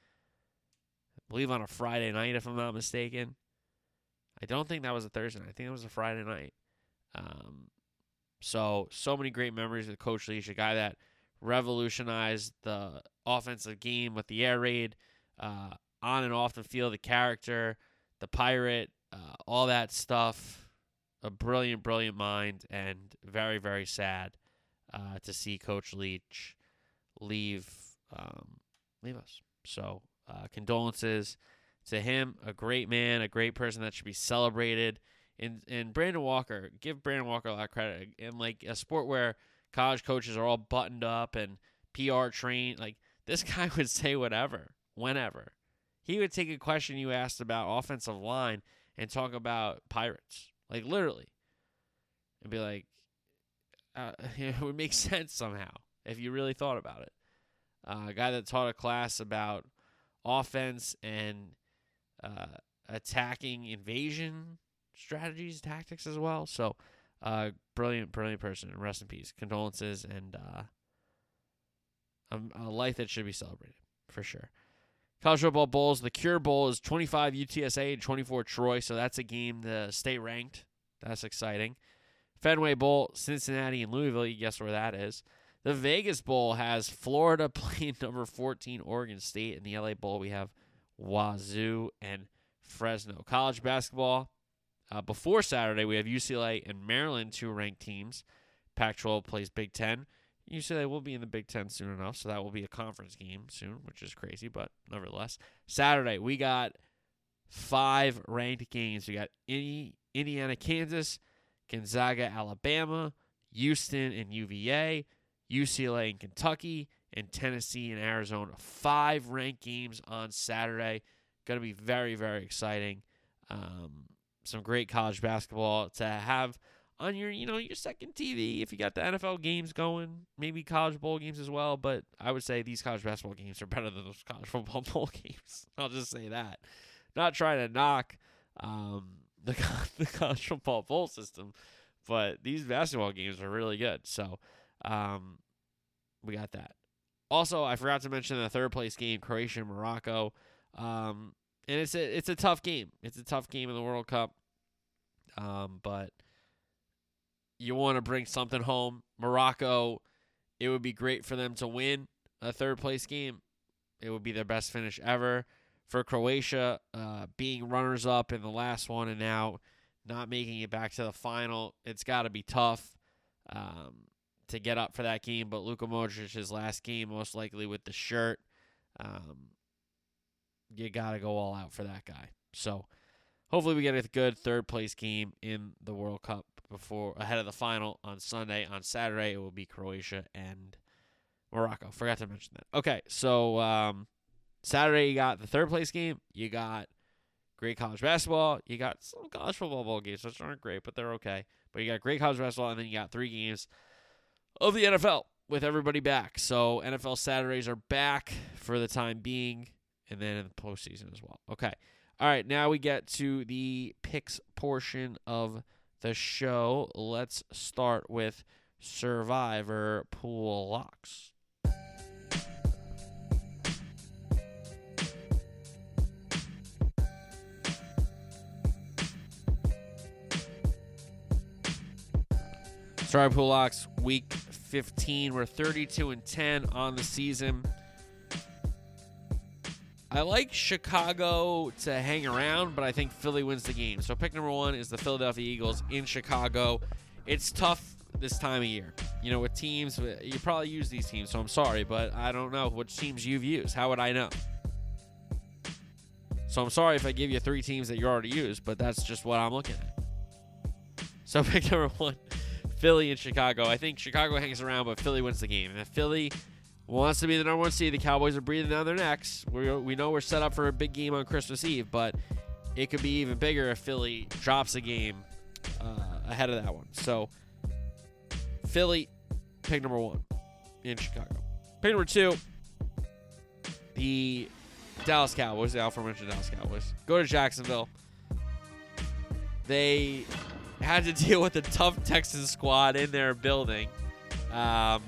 I believe on a Friday night, if I'm not mistaken. I don't think that was a Thursday. I think it was a Friday night. Um, So, so many great memories with Coach Leach, a guy that revolutionized the offensive game with the air raid, uh, on and off the field, the character, the pirate, uh, all that stuff. A brilliant, brilliant mind, and very, very sad uh, to see Coach Leach leave um, leave us. So, uh, condolences to him. A great man, a great person that should be celebrated. And and Brandon Walker, give Brandon Walker a lot of credit. In like a sport where college coaches are all buttoned up and PR trained, like this guy would say whatever, whenever. He would take a question you asked about offensive line and talk about Pirates, like literally, and be like, uh, it would make sense somehow if you really thought about it. Uh, a guy that taught a class about offense and uh, attacking invasion strategies, tactics as well. So, uh, brilliant, brilliant person. Rest in peace. Condolences and uh, a, a life that should be celebrated for sure. College football bowls. The Cure Bowl is 25 UTSA and 24 Troy, so that's a game the state ranked. That's exciting. Fenway Bowl, Cincinnati and Louisville. You guess where that is. The Vegas Bowl has Florida playing number 14 Oregon State. In the LA Bowl, we have Wazoo and Fresno. College basketball. Uh, before Saturday, we have UCLA and Maryland, two ranked teams. Pac 12 plays Big Ten. UCLA will be in the Big Ten soon enough, so that will be a conference game soon, which is crazy, but nevertheless. Saturday, we got five ranked games. We got Indiana, Kansas, Gonzaga, Alabama, Houston, and UVA, UCLA and Kentucky, and Tennessee and Arizona. Five ranked games on Saturday. Going to be very, very exciting. Um, some great college basketball to have on your, you know, your second TV if you got the NFL games going, maybe college bowl games as well. But I would say these college basketball games are better than those college football bowl games. I'll just say that. Not trying to knock um, the the college football bowl system, but these basketball games are really good. So um, we got that. Also, I forgot to mention the third place game, Croatia and Morocco. Um, and it's a it's a tough game. It's a tough game in the World Cup. Um, but you want to bring something home. Morocco, it would be great for them to win a third place game. It would be their best finish ever. For Croatia, uh, being runners up in the last one and now not making it back to the final, it's got to be tough um, to get up for that game. But Luka Modric's last game, most likely with the shirt, um, you got to go all out for that guy. So hopefully we get a good third place game in the World Cup before ahead of the final on Sunday. On Saturday, it will be Croatia and Morocco. Forgot to mention that. Okay, so um, Saturday you got the third place game. You got great college basketball. You got some college football bowl games, which aren't great, but they're okay. But you got great college basketball, and then you got three games of the NFL with everybody back. So NFL Saturdays are back for the time being, and then in the postseason as well. Okay. All right, now we get to the picks portion of the show. Let's start with Survivor Pool Locks. Survivor Pool week 15. We're 32 and 10 on the season. I like Chicago to hang around, but I think Philly wins the game. So pick number one is the Philadelphia Eagles in Chicago. It's tough this time of year. You know, with teams, you probably use these teams, so I'm sorry, but I don't know which teams you've used. How would I know? So I'm sorry if I give you three teams that you already used, but that's just what I'm looking at. So pick number one, Philly and Chicago. I think Chicago hangs around, but Philly wins the game. And if Philly wants to be the number one seed. The Cowboys are breathing down their necks. We we know we're set up for a big game on Christmas Eve, but it could be even bigger if Philly drops a game uh, ahead of that one. So Philly, pick number one in Chicago. Pick number two, the Dallas Cowboys, the aforementioned Dallas Cowboys. Go to Jacksonville. They had to deal with a tough Texas squad in their building. Um,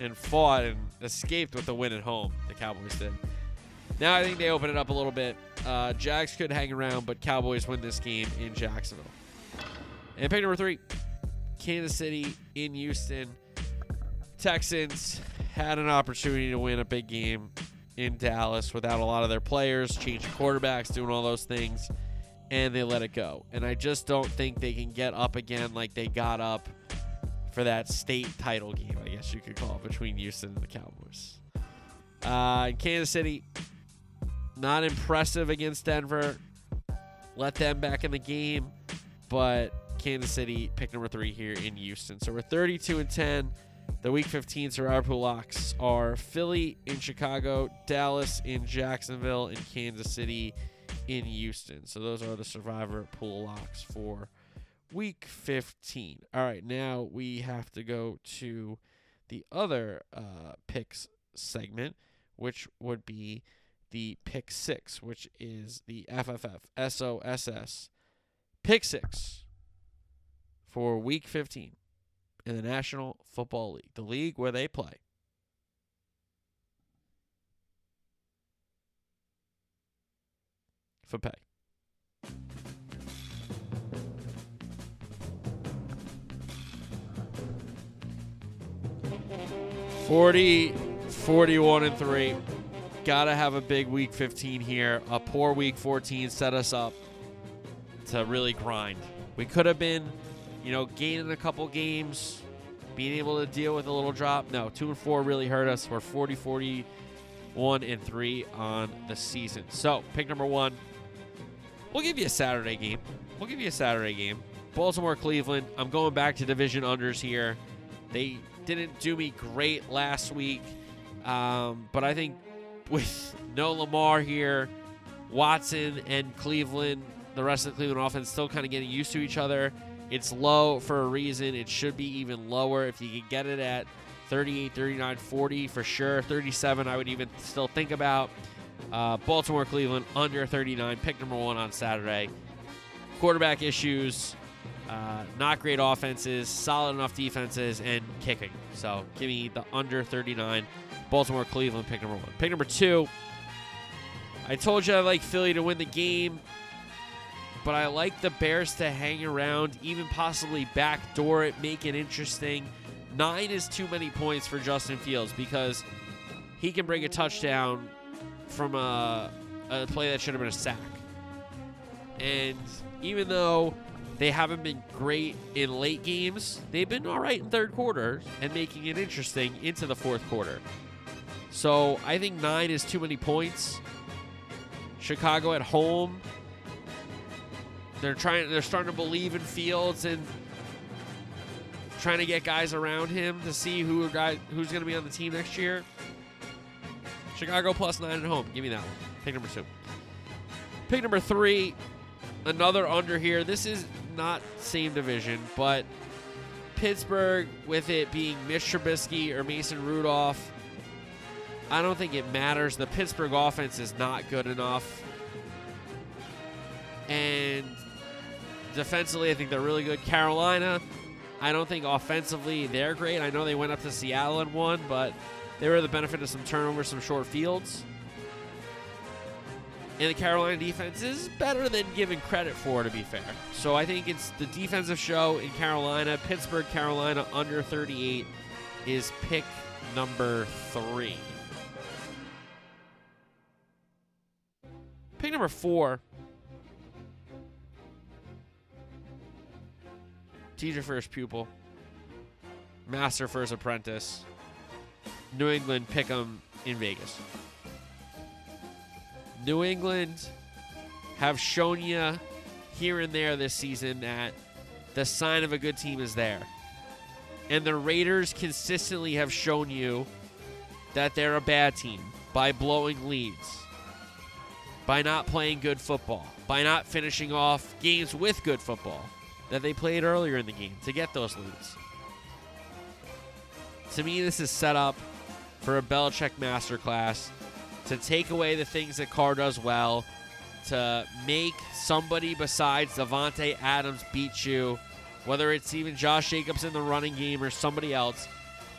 and fought and escaped with a win at home. The Cowboys did. Now I think they open it up a little bit. Uh, Jags could hang around, but Cowboys win this game in Jacksonville. And pick number three, Kansas City in Houston. Texans had an opportunity to win a big game in Dallas without a lot of their players, changing quarterbacks, doing all those things, and they let it go. And I just don't think they can get up again like they got up for that state title game, I guess you could call it, between Houston and the Cowboys. Uh, in Kansas City, not impressive against Denver. Let them back in the game, but Kansas City pick number three here in Houston. So we're 32 and 10. The Week 15 Survivor Pool locks are Philly in Chicago, Dallas in Jacksonville, and Kansas City in Houston. So those are the Survivor Pool locks for Week 15. All right, now we have to go to the other uh, picks segment, which would be the pick six, which is the FFF SOSS pick six for Week 15 in the National Football League, the league where they play. For pay. Forty, forty-one and 3. Gotta have a big week 15 here. A poor week 14 set us up to really grind. We could have been you know, gaining a couple games, being able to deal with a little drop. No, 2 and 4 really hurt us. We're 40 41 and 3 on the season. So, pick number 1. We'll give you a Saturday game. We'll give you a Saturday game. Baltimore Cleveland. I'm going back to division unders here. They didn't do me great last week. Um, but I think with no Lamar here, Watson and Cleveland, the rest of the Cleveland offense still kind of getting used to each other. It's low for a reason. It should be even lower. If you could get it at 38, 39, 40 for sure. 37, I would even still think about. Uh, Baltimore, Cleveland, under 39. Pick number one on Saturday. Quarterback issues, uh, not great offenses, solid enough defenses, and kicking. So give me the under 39. Baltimore, Cleveland, pick number one. Pick number two. I told you I like Philly to win the game but I like the Bears to hang around, even possibly backdoor it, make it interesting. Nine is too many points for Justin Fields because he can bring a touchdown from a, a play that should have been a sack. And even though they haven't been great in late games, they've been all right in third quarter and making it interesting into the fourth quarter. So I think nine is too many points. Chicago at home they're trying. They're starting to believe in Fields and trying to get guys around him to see who guy who's going to be on the team next year. Chicago plus nine at home. Give me that one. Pick number two. Pick number three. Another under here. This is not same division, but Pittsburgh with it being Mitch Trubisky or Mason Rudolph. I don't think it matters. The Pittsburgh offense is not good enough. And Defensively, I think they're really good. Carolina, I don't think offensively they're great. I know they went up to Seattle and won, but they were the benefit of some turnovers, some short fields. And the Carolina defense is better than given credit for, to be fair. So I think it's the defensive show in Carolina. Pittsburgh, Carolina under 38 is pick number three. Pick number four teacher first pupil, master first apprentice, New England pick 'em in Vegas. New England have shown you here and there this season that the sign of a good team is there. And the Raiders consistently have shown you that they're a bad team by blowing leads, by not playing good football, by not finishing off games with good football that they played earlier in the game to get those leads. To me, this is set up for a Belichick masterclass to take away the things that Carr does well, to make somebody besides Davante Adams beat you, whether it's even Josh Jacobs in the running game or somebody else.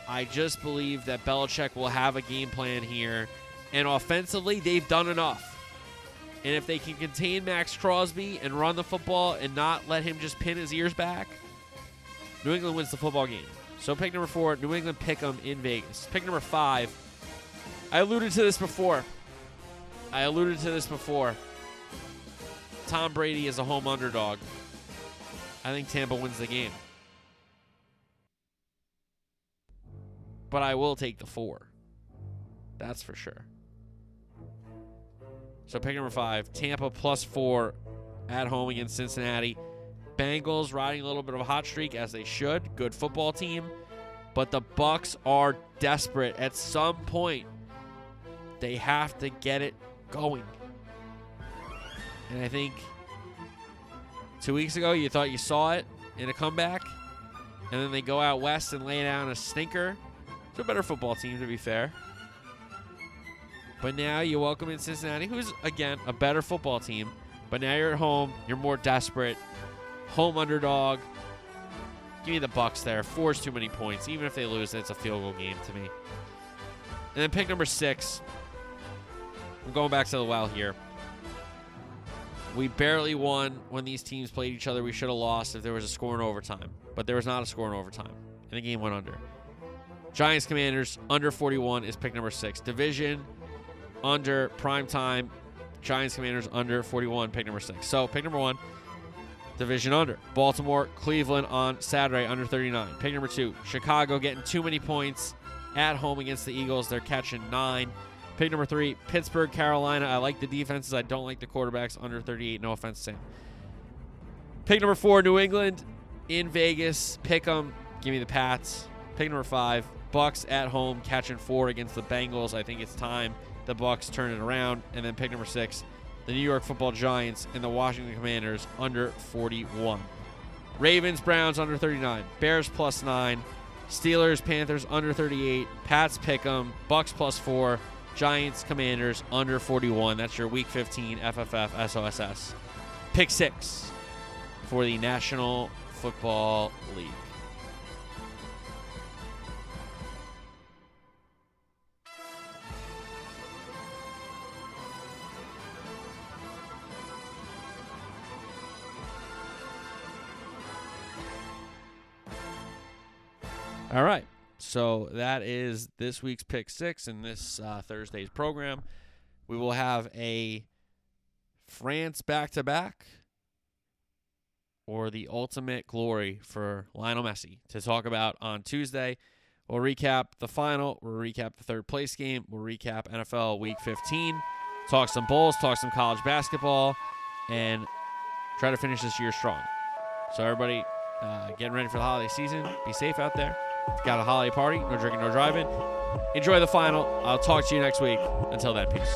I just believe that Belichick will have a game plan here. And offensively, they've done enough. And if they can contain Maxx Crosby and run the football and not let him just pin his ears back, New England wins the football game. So pick number four, New England pick 'em in Vegas. Pick number five. I alluded to this before. I alluded to this before. Tom Brady is a home underdog. I think Tampa wins the game. But I will take the four. That's for sure. So pick number five, Tampa plus four at home against Cincinnati. Bengals riding a little bit of a hot streak as they should. Good football team, but the Bucs are desperate. At some point, they have to get it going. And I think two weeks ago you thought you saw it in a comeback, and then they go out west and lay down a stinker. It's a better football team, to be fair. But now you welcome in Cincinnati, who's again a better football team. But now you're at home, you're more desperate. Home underdog. Give me the Bucs there. Four's too many points. Even if they lose, it's a field goal game to me. And then pick number six. I'm going back to the well here. We barely won when these teams played each other. We should have lost if there was a score in overtime. But there was not a score in overtime. And the game went under. Giants Commanders under 41 is pick number six. Division under prime time. Giants Commanders under 41, pick number six. So pick number one, division under. Baltimore, Cleveland on Saturday under 39. Pick number two, Chicago getting too many points at home against the Eagles. They're catching nine. Pick number three, Pittsburgh, Carolina. I like the defenses. I don't like the quarterbacks under 38. No offense, Sam. Pick number four, New England in Vegas. Pick them. Give me the Pats. Pick number five, Bucs at home catching four against the Bengals. I think it's time the Bucs turn it around. And then pick number six, the New York Football Giants and the Washington Commanders under 41. Ravens, Browns under 39. Bears plus nine. Steelers, Panthers under 38. Pats pick 'em. Bucs plus four. Giants, Commanders under 41. That's your Week 15 FFF SOSS. Pick six for the National Football League. All right. So that is this week's pick six in this uh, Thursday's program. We will have a France back to back or the ultimate glory for Lionel Messi to talk about on Tuesday. We'll recap the final, we'll recap the third place game, we'll recap NFL week 15, talk some Bulls, talk some college basketball, and try to finish this year strong. So, everybody, uh, getting ready for the holiday season. Be safe out there. Got a holiday party, no drinking, no driving. Enjoy the final. I'll talk to you next week. Until then, peace.